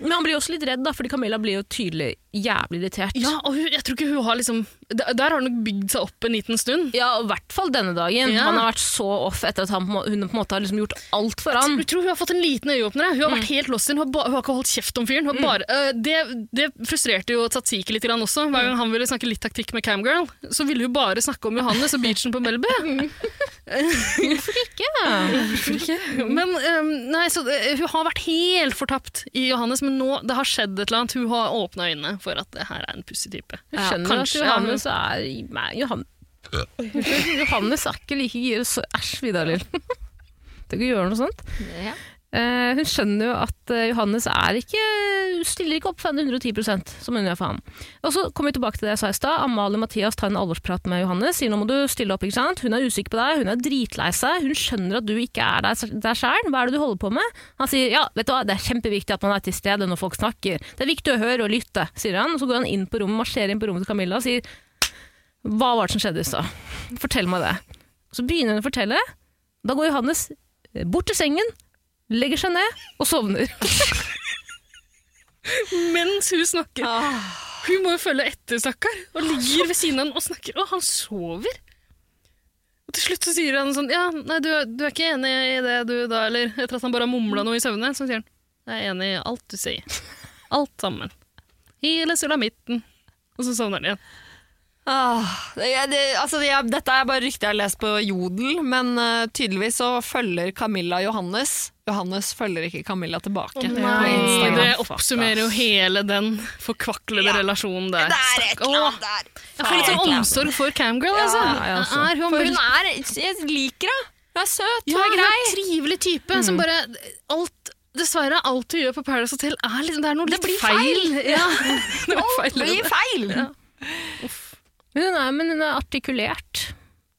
Men han blir jo også litt redd, da, fordi Camilla blir jo tydelig jævlig irritert. Ja, og hun, jeg tror ikke hun har liksom Der der har hun nok bygd seg opp en liten stund. Ja, og i hvert fall denne dagen. Ja. Han har vært så off etter at han, på må- hun på en måte har liksom gjort alt for han. Jeg tror hun har fått en liten øyeåpner. Hun har vært helt lost in. Hun har, ba, hun har ikke holdt kjeft om fyren. Hun har bare, øh, det, det frustrerte jo Tatsiki litt grann også. Hver gang han ville snakke litt taktikk med Camgirl, så ville hun bare snakke om Johannes og beachen på Melbu. Hvorfor ikke? Men øhm, nei, så øh, hun har vært helt fortapt i Johannes, men nå det har skjedd et eller annet. Hun har åpna øynene for at det her er en pussig type. Jeg Ja, skjønner kanskje, at ja, Johannes er Nei, Johan... Johannes er ikke like gira. så Æsj, Vidar Lill. Tenk å gjøre noe sånt. Eh, hun skjønner jo at eh, Johannes er ikke, stiller ikke opp for henne 110 som hun gjør for ham. Og så kommer vi tilbake til det jeg sa i stad. Amalie Mathias tar en alvorsprat med Johannes. Sier nå må du stille opp. ikke sant? Hun er usikker på deg, hun er dritlei seg. Hun skjønner at du ikke er der, der sjøl. Hva er det du holder på med? Han sier ja, vet du hva, det er kjempeviktig at man er til stede når folk snakker. Det er viktig å høre og lytte, sier han. Og så går han inn på rommet, marsjerer inn på rommet til Camilla og sier hva var det som skjedde i stad? Fortell meg det. Så begynner hun å fortelle. Da går Johannes bort til sengen, legger seg ned og sovner. Mens hun snakker. Hun må jo følge etter, stakkar. Og ligger ved siden av han og snakker. Og han sover. Og til slutt så sier han sånn Ja, nei, du, du er ikke enig i det, du, da? Eller etter at han bare har mumla noe i søvne, så sier han Jeg er enig i alt du sier. Alt sammen. Hele sulamitten. Og så sovner han igjen. Ah, det, det, altså, det, dette er bare rykter jeg har lest på Jodel, men uh, tydeligvis så følger Camilla Johannes. Johannes følger ikke Camilla tilbake. på nei, det oppsummerer jo hele den forkvaklede relasjonen der. Det er et eller annet der. Jeg får litt sånn omsorg for Camgirl, altså. Ja. Er hun, For hun er Jeg liker henne. Hun er søt, hun ja, er hun er grei. en trivelig type som bare alt Dessverre, alt hun gjør på Paradise Hotel, er liksom, det er noe Det litt blir feil. Ja, det blir feil. i blir feil. Men hun er, men hun er artikulert.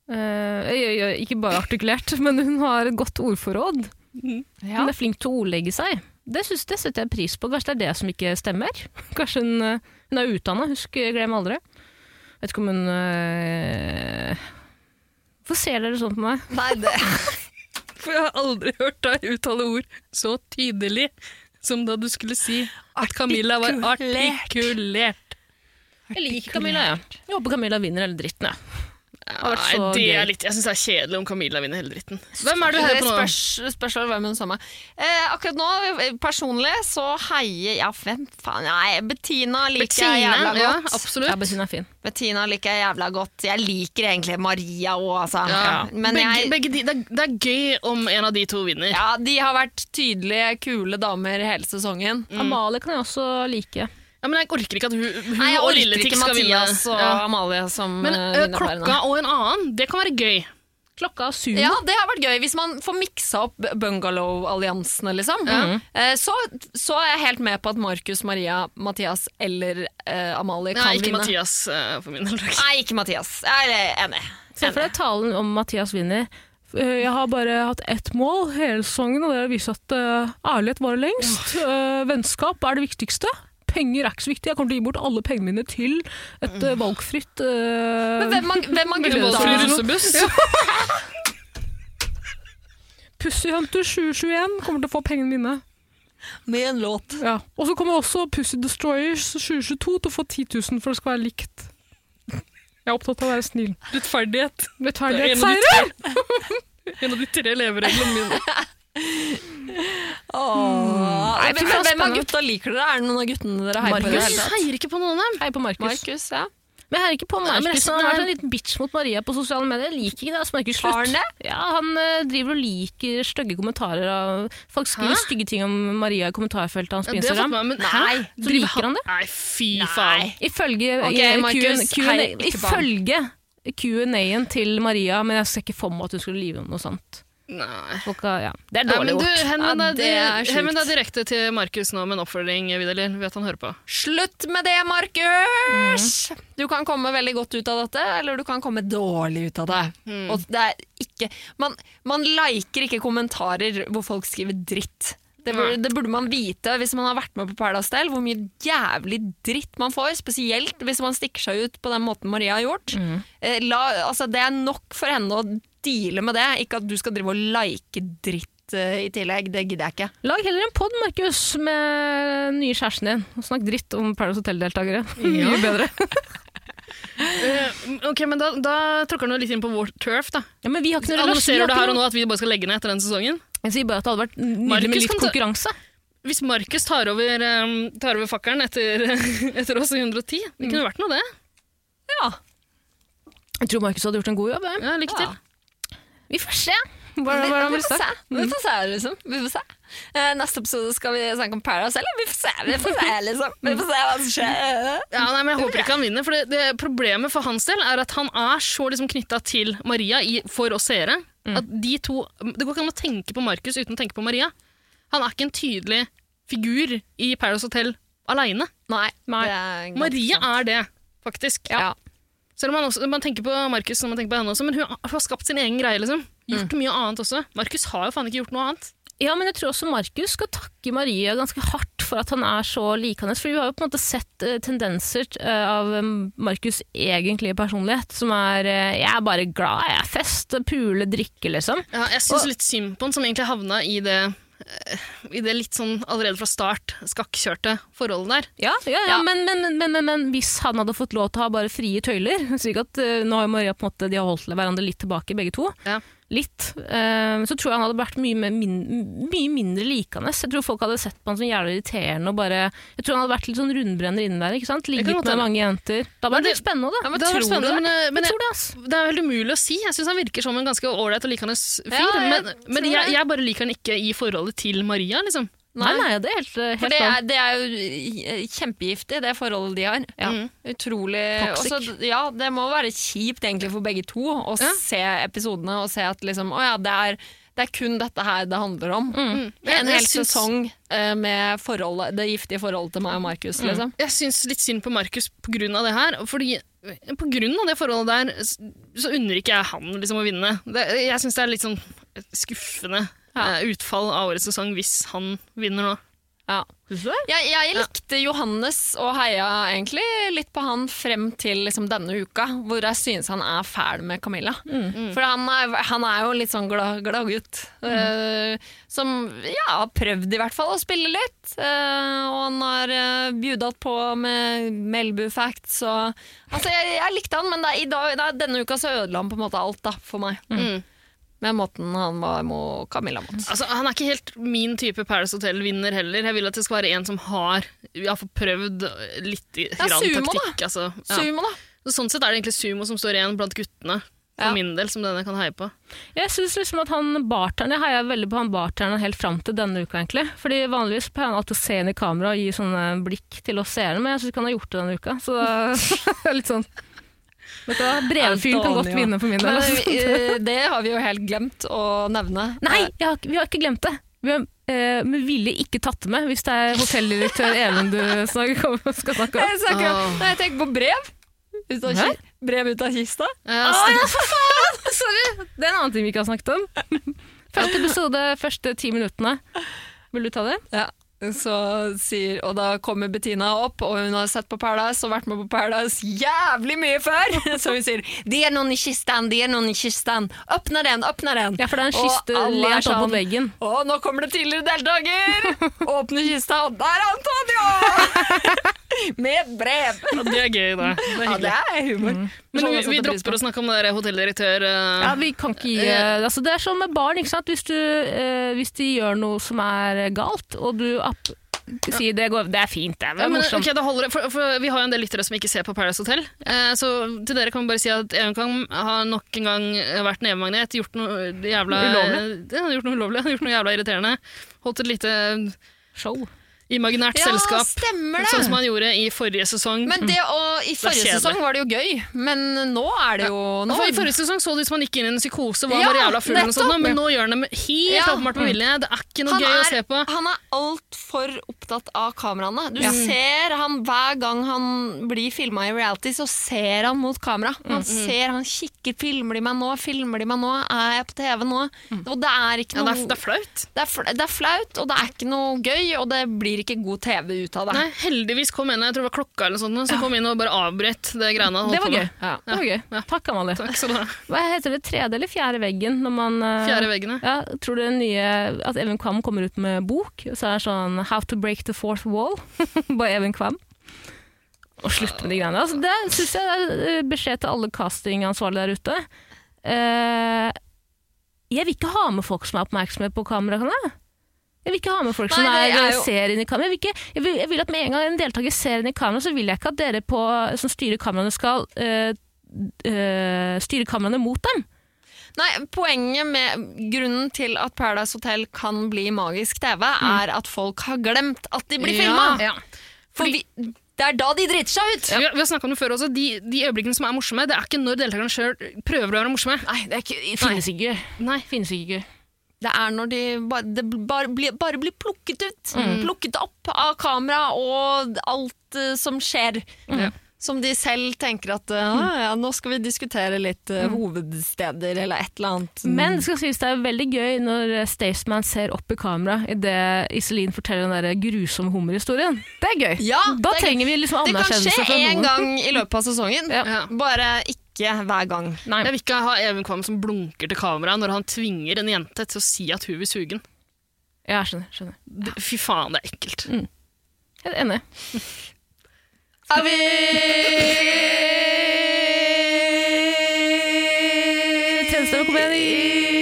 Eh, ikke bare artikulert, men hun har et godt ordforråd. Ja. Hun er flink til å ordlegge seg. Det, synes, det setter jeg pris på. Kanskje det er det som ikke stemmer. Kanskje hun, eh, hun er utdanna, husk, glem aldri. Vet ikke om hun øh... Hvorfor ser dere sånn på meg? Nei, det For jeg har aldri hørt deg uttale ord så tydelig som da du skulle si at Camilla var Artikulert. Jeg liker Camilla, jeg. Jeg håper Camilla vinner hele dritten. Jeg. vært Nei, det er litt, jeg syns det er kjedelig om Camilla vinner hele dritten. Hvem er du hører på nå? spørs, spørs vel hvem hun samme. Eh, akkurat nå, eh, personlig, så heier Ja, hvem faen? Nei, Bettina liker jeg jævla ja, godt. absolutt. Ja, Bettina er fin. Bettina liker jeg jævla godt. Jeg liker egentlig Maria òg, altså. Ja. Men begge, jeg begge de, det, er, det er gøy om en av de to vinner. ja, De har vært tydelige, kule damer hele sesongen. Amalie kan jeg også like. Ja, men jeg orker ikke at hun, hun Nei, Jeg og orker Lilletik ikke skal vinne. Mathias og Ja. Amalie som Men eh, ø, vinner klokka og en annen, det kan være gøy. Klokka sumo. Ja, det har vært gøy hvis man får miksa opp bungalow-alliansene, liksom. Eh, Så, så er jeg helt med på at Markus, Maria, Mathias eller eh, Amalie kan Nei, ikke vinne. Mathias uh, for min del. takk. Nei, ikke Mathias. Jeg er enig. Se for deg talen om Mathias vinner. Eh, Jeg har bare hatt ett mål hele sesongen, og det er å vise at eh, ærlighet varer lengst. Eh, vennskap er det viktigste. Penger er ikke så viktig. Jeg kommer til å gi bort alle pengene mine til et uh, valgfritt uh, Men hvem hvem Fly dårlig. russebuss. Pussyhunter 2021 kommer til å få pengene mine. med en låt? Ja. Og så kommer også Pussy Destroyers 2022 til å få 10 000 for det skal være likt. Jeg er opptatt av å være snill. Rettferdighet. Rettferdighet En av de seirer! tre- En av de tre levereglene mine. Nei, fy men, hvem av gutta liker dere? Er det noen av guttene dere heier på? i det Markus. hele Jeg tatt? heier ikke på noen av dem. Hei på Markus. Markus, ja. Men jeg heier ikke på Nei, men Markus. jeg- Han har vært en liten bitch mot Maria på sosiale medier. Jeg liker ikke det. altså, Markus, Har han slutt. det? Ja, han eh, driver og liker stygge kommentarer. Av, folk skriver Hæ? stygge ting om Maria i kommentarfeltet hans Ja, på det har jeg fått Instagram. med meg, men Nei, Så så liker han det? Nei, fy faen. Ifølge Ok, eh, Markus, Q&A hei, ikke på han. Ifølge Q&A-en til Maria, men jeg ser ikke for meg at hun skulle lyve om noe sånt. Nei. Folk har, ja. Det er Nei, dårlig men du, gjort. henvend Ja, det er sjukt. henvend deg direkte til Markus nå med en oppfordring, Vidar-Lill. Vet han hører på. Slutt med det, Markus! Du kan komme veldig godt ut av dette, eller du kan komme dårlig ut av det. Og det er ikke Man, man liker ikke kommentarer hvor folk skriver dritt. Det burde, det burde man vite hvis man har vært med på Paradise Del, hvor mye jævlig dritt man får. Spesielt hvis man stikker seg ut på den måten Maria har gjort. Eh, la, altså, det er nok for henne å deale med det, ikke at du skal drive og like dritt eh, i tillegg. Det gidder jeg ikke. Lag heller en pod, Markus, med nye kjæresten din. Og snakk dritt om Paradise Hotel-deltakere. Mye bedre. Eh, ok, men Da, da tråkker jo litt inn på vår turf. da. Ja, men vi har ikke noe. Annonserer du her og nå at vi bare skal legge ned etter den sesongen? Jeg sier bare at det hadde vært nydelig med litt konkurranse. Hvis Markus tar over, um, tar over fakkelen etter, etter oss i 110, det kunne vært noe, det. Ja. Jeg tror Markus hadde gjort en god jobb. jeg. Ja, Lykke til. Vi får se hva han vi får se. Vi får se, liksom. Vi får se. Uh, neste episode skal vi snakke om Paradise, eller? Vi får se, vi får se, liksom. Vi får se hva som skjer. Ja, nei, men Jeg håper ikke han vinner, for det, det Problemet for hans del er at han er så liksom knytta til Maria i, for oss seere. At de to, Det går ikke an å tenke på Markus uten å tenke på Maria. Han er ikke en tydelig figur i Paradise Hotel aleine. Maria sant. er det, faktisk. Ja. Selv om man, også, man tenker på Markus når man tenker på henne også, men hun, har skapt sin egen greie. liksom. Gjort mye annet også. Markus har jo faen ikke gjort noe annet. Ja, men jeg tror også Markus skal takke Maria ganske hardt for at han er så likende. For vi har jo på en måte sett uh, tendenser uh, av um, Markus' egentlige personlighet, som er uh, Jeg er bare glad, jeg er fest, pule, drikke, liksom. Ja, jeg syns litt synd på han som egentlig havna i det, eh, i det litt sånn allerede fra start skakkjørte forholdet der. Ja, ja, ja, Ja. Men, men, men, men, men hvis han hadde fått lov til å ha bare frie tøyler slik at uh, Nå har jo Maria på en måte, de har holdt hverandre litt tilbake, begge to. Litt. eh, så tror jeg han hadde vært mye, mer min, mye mindre likende. Jeg tror folk hadde sett på han som jævlig irriterende. og bare, Jeg tror han hadde vært litt sånn rundbrenner inne der. ikke sant? Ligget med mange jenter. Da var det det- spennende, da. Ja, men Det tror spennende, det? men, men jeg jeg, tror det, altså. det er veldig umulig å si. Jeg syns han virker som en ganske ålreit og likende fyr. Ja, jeg men men jeg, jeg bare liker han ikke i forholdet til Maria. liksom. Nei, nei, det er helt, helt For det er, det er jo eh, kjempegiftig, det forholdet de har. Ja. Mm. Utrolig Også, Ja, det må være kjipt egentlig for begge to å Ja. se episodene og se at liksom, å ja, det er, det er kun dette her det handler om. Mm. En hel syns- sesong eh, med forholdet, det giftige forholdet til meg og Markus. Liksom. Jeg syns litt synd på Markus på grunn av det her. Fordi på grunn av det forholdet der, så unner ikke jeg han liksom å vinne. Det, jeg syns det er litt sånn skuffende Ja. eh, utfall av årets sesong hvis han vinner nå. Ja. Jeg, jeg likte Johannes og heia egentlig litt på han frem til liksom denne uka, hvor jeg synes han er fæl med Camilla. For han er, han er jo litt sånn glad, glad gutt. Uh, som ja, har prøvd i hvert fall å spille litt. Uh, og han har uh, bjudat på med Melbu Facts. Og, altså, jeg, jeg likte han, men det, er i dag, det er, denne uka så ødela han på en måte alt da, for meg. Mm. Med måten han var mot Camilla mot. Altså, han er ikke helt min type Paris Hotel-vinner heller. Jeg vil at det skal være en som har iallfall prøvd litt i Ja, sumo, da. taktikk. Altså. Ja. Sumo, da. Så Sånn sett er det egentlig sumo som står igjen blant guttene. For Ja. min del, som denne kan heie på. Jeg synes liksom at han barteren, jeg heia veldig på han barteren helt fram til denne uka, egentlig. Fordi vanligvis pleier han alltid å se inn i kamera og gi sånne blikk til oss seere, men jeg syns ikke han har gjort det denne uka. Så det er litt sånn Vet du hva, Brevfyren kan godt vinne for min del. Men altså. eh, det har vi jo helt glemt å nevne. Nei, jeg har, vi har ikke glemt det. Vi har Uh, med vilje ikke tatt det med, hvis det er hotelldirektør Even du snakker, skal snakke om. Jeg, snakker, Åh. Nei, jeg tenker på brev. Ut av, brev ut av kista. Ja, Å ja, for faen! Sorry! Det er en annen ting vi ikke har snakket om. Første episode, første ti minuttene. Vil du ta det? Ja. Så sier, og da kommer Bettina opp, og hun har sett på Paradise og vært med på Paradise jævlig mye før. Så hun sier 'det er noen i kisten, det er noen i kisten', Åpne den, åpne den. Ja, for det er en Og kiste lent opp mot sånn, veggen. Å, nå kommer det tidligere deltaker! Åpne kista, og der er Antonio! Med brev. Ja, det er gøy, da. Det er Ja, det er humor. Men vi, Sånn vi pris dropper å snakke om det der hotelldirektør... Uh, Ja, vi kan ikke gi uh, altså Det er sånn med barn, ikke sant? Hvis, du, uh, hvis de gjør noe som er galt, og du app, sier det, går, det er fint, det er Ja, men, morsomt. ok, da holder for, for Vi har jo en del lyttere som ikke ser på Paradise Hotel. Eh, så til dere kan vi bare si at Even Kang har nok en gang vært nevemagnet. Gjort noe jævla Ulovlig? Ja, gjort noe ulovlig. Gjort noe jævla irriterende. Holdt et lite Show. Imaginært Ja, selskap. stemmer det. Sånn som han gjorde i forrige sesong. Men det I forrige sesong var det jo gøy, men nå er det jo nå, For I forrige sesong så det ut som han gikk inn i en psykose, var Ja, bare jævla full, og sånt, men nå gjør han det helt Ja. åpenbart med vilje. Det er ikke noe han gøy er, å se på. Han er altfor opptatt av kameraene. Du Ja. ser han Hver gang han blir filma i reality, så ser han mot kamera. Han ser, han kikker. Filmer de meg nå? Filmer de meg nå? Er jeg på TV nå? Og det er ikke Ja, noe det, er, det er flaut. det, er fl det er flaut, og det er ikke noe gøy, og det blir ikke god TV ut av det. Nei, heldigvis kom en jeg tror det var klokka eller sånt, som kom inn og bare avbrøt det greiene Det var. Ja. Det var gøy. Ja. Takk, Amalie. Takk. Hva heter det? Tredje eller fjerde veggen? Når man, eh, Fjerde veggene. Ja, tror du nye, at Even Kvam kommer ut med bok, så er det sånn How to break the fourth wall by Even Kvam. Og slutt med de greiene. Altså, det syns jeg er eh, beskjed til alle castingansvarlige der ute. Uh, jeg vil ikke ha med folk som er oppmerksomme på kamera, kan jeg? Jeg vil ikke ha med folk som Nei, er, er jo- ser inn i kamera. Jeg vil, ikke, jeg, vil, jeg vil at med en gang en deltaker ser inn i kamera, så vil jeg ikke at dere på, som styrer kameraene, skal øh, øh, styre kameraene mot dem. Nei, poenget med Grunnen til at Paradise Hotel kan bli magisk TV, er at folk har glemt at de blir filma. Ja. For vi, det er da de driter seg ut! Vi, har- vi har snakket om det før også. De, de øyeblikkene som er morsomme, det er ikke når deltakerne selv prøver å være morsomme. Nei, det, er ikke, finnes ikke. Nei. Finnes ikke. Det er når de bare, bare, blir, bare blir plukket ut. Plukket opp av kamera og alt uh, som skjer. Mm. Som de selv tenker at eh, «Ah, ja, nå skal vi diskutere litt uh, hovedsteder eller et eller annet. Men det skal sies det er veldig gøy når Staysman ser opp i kamera idet Iselin forteller den der grusomme hummerhistorien. Det er gøy. Ja, da er trenger vi liksom det kan skje fra én gang i løpet av sesongen, Ja. bare ikke hver gang. Nei. Jeg vil ikke ha Even Kvam som blunker til kamera når han tvinger en jente til å si at hun vil suge den. Ja, jeg skjønner. skjønner. Det- Fy faen, det er ekkelt. Jeg er enig. Er vi!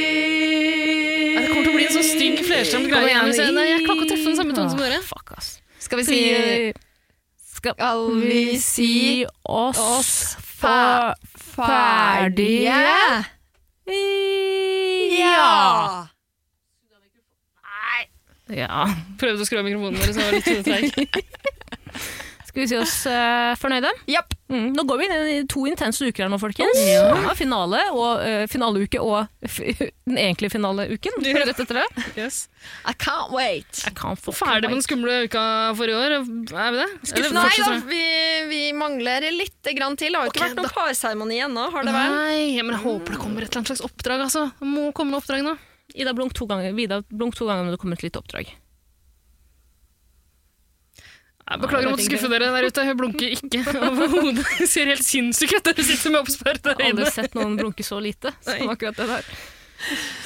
Nei, Det kommer til å bli en sånn stygg, flerstemt greie. jeg- jeg klarer ikke å treffe den samme tonen som dere. Fuck, ass. Skal vi si Skal Skal vi si oss, oss for ferdige? Ja. Ja. Prøvde å skru av mikrofonen deres, så jeg var litt treig. Skal vi si oss uh, fornøyde? Yep. Mm, nå går vi inn i to intense uker her nå, folkens. Ja. finale og uh, finaleuke og den egentlige finaleuken. Rett etter det. Yes. I can't wait. Kan få Ferdig med den skumle uka for i år, er vi det? Eller Nei da, vi, vi mangler litt grann til. Det har jo ikke okay, vært noen parseremoni ennå, har det vel? Nei, men jeg håper det kommer et eller annet slags oppdrag, altså. Det må komme noe oppdrag nå. Ida Blunk to ganger, Vida Blunk to ganger når det kommer et lite oppdrag. Jeg beklager å måtte skuffe dere der ute. Hun blunker ikke overhodet. Ser helt sinnssyk ut Dere sitter med oppsperrede Jeg har aldri sett noen blunke så lite som akkurat det der.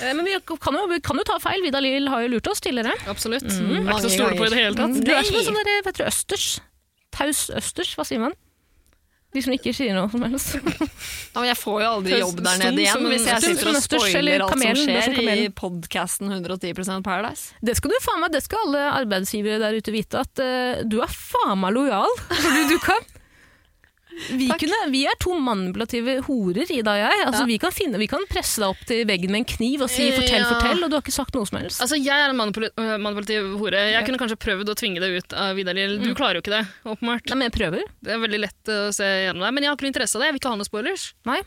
Eh, Men vi kan jo, vi kan jo ta feil. Vidar Lill har jo lurt oss tidligere. Absolutt. Mm. Er ikke så stole på i det hele tatt. Du er som en sånn østers. Taus østers, hva sier man? De som ikke sier noe som helst. Ja, men jeg får jo aldri jobb der nede igjen hvis jeg sitter og spoiler alt som er skjer i podkasten 110% Paradise. Det skal du faen meg, det skal alle arbeidsgivere der ute vite, at uh, du er faen meg lojal. Fordi du kan. Vi, kunne, vi er to manipulative horer, Ida og jeg. Altså, Ja. vi, kan finne, vi kan presse deg opp til veggen med en kniv og si 'fortell, Ja. fortell', og du har ikke sagt noe som helst. Altså, Jeg er en manipul- øh, manipulativ hore. Jeg kunne kanskje prøvd å tvinge deg ut av Vidar Lill. Du klarer jo ikke det, åpenbart. Nei, men jeg prøver. Det er veldig lett å se gjennom deg, men jeg har ikke noe interesse av det. Jeg vil ikke ha noen spoilers. Nei.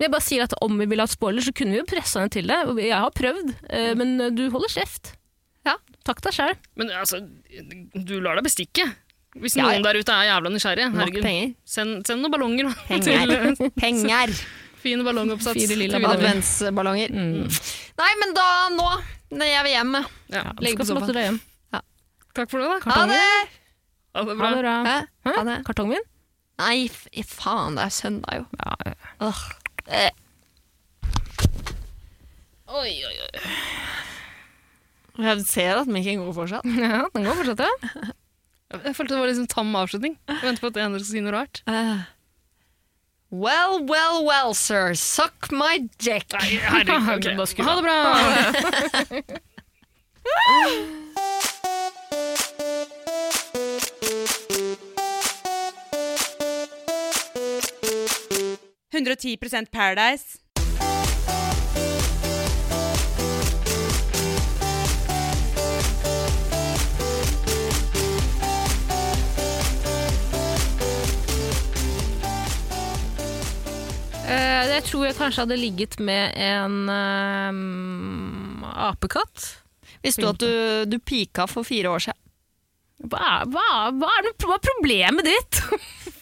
Jeg bare sier at om vi ville hatt spoiler, så kunne vi jo pressa henne til det. Jeg har prøvd, eh, men du holder kjeft. Ja. Takk deg sjæl. Men altså, du lar deg bestikke. Hvis noen ja. der ute er jævla nysgjerrige, herregud, penger. send, send noen ballonger. da, Penger. Til, Penger. Fine ballongoppsats. Fire lilla adventsballonger. Mm. Nei, men da nå. Når jeg vil hjem. Ja. Legge på sofaen. dra. Takk for det, da. Ha det! Ha det Ha det bra. Hæ? Hæ? Ha det. Kartongen min? Nei, f faen, det er søndag, jo. Ja, ja. Åh. Eh. Oi, oi, oi. Jeg ser at mikken går fortsatt. ja den går fortsatt, ja. Jeg følte det var sånn tam avslutning. Jeg venter på at en skal si noe rart. Uh. Well, well, well, sir. Suck my dick. Herregud, Okay. Ha det bra! 110% Paradise. Jeg tror jeg kanskje hadde ligget med en øhm, apekatt. Visste du at du, du pika for fire år siden? Hva, hva, hva, er hva er problemet ditt?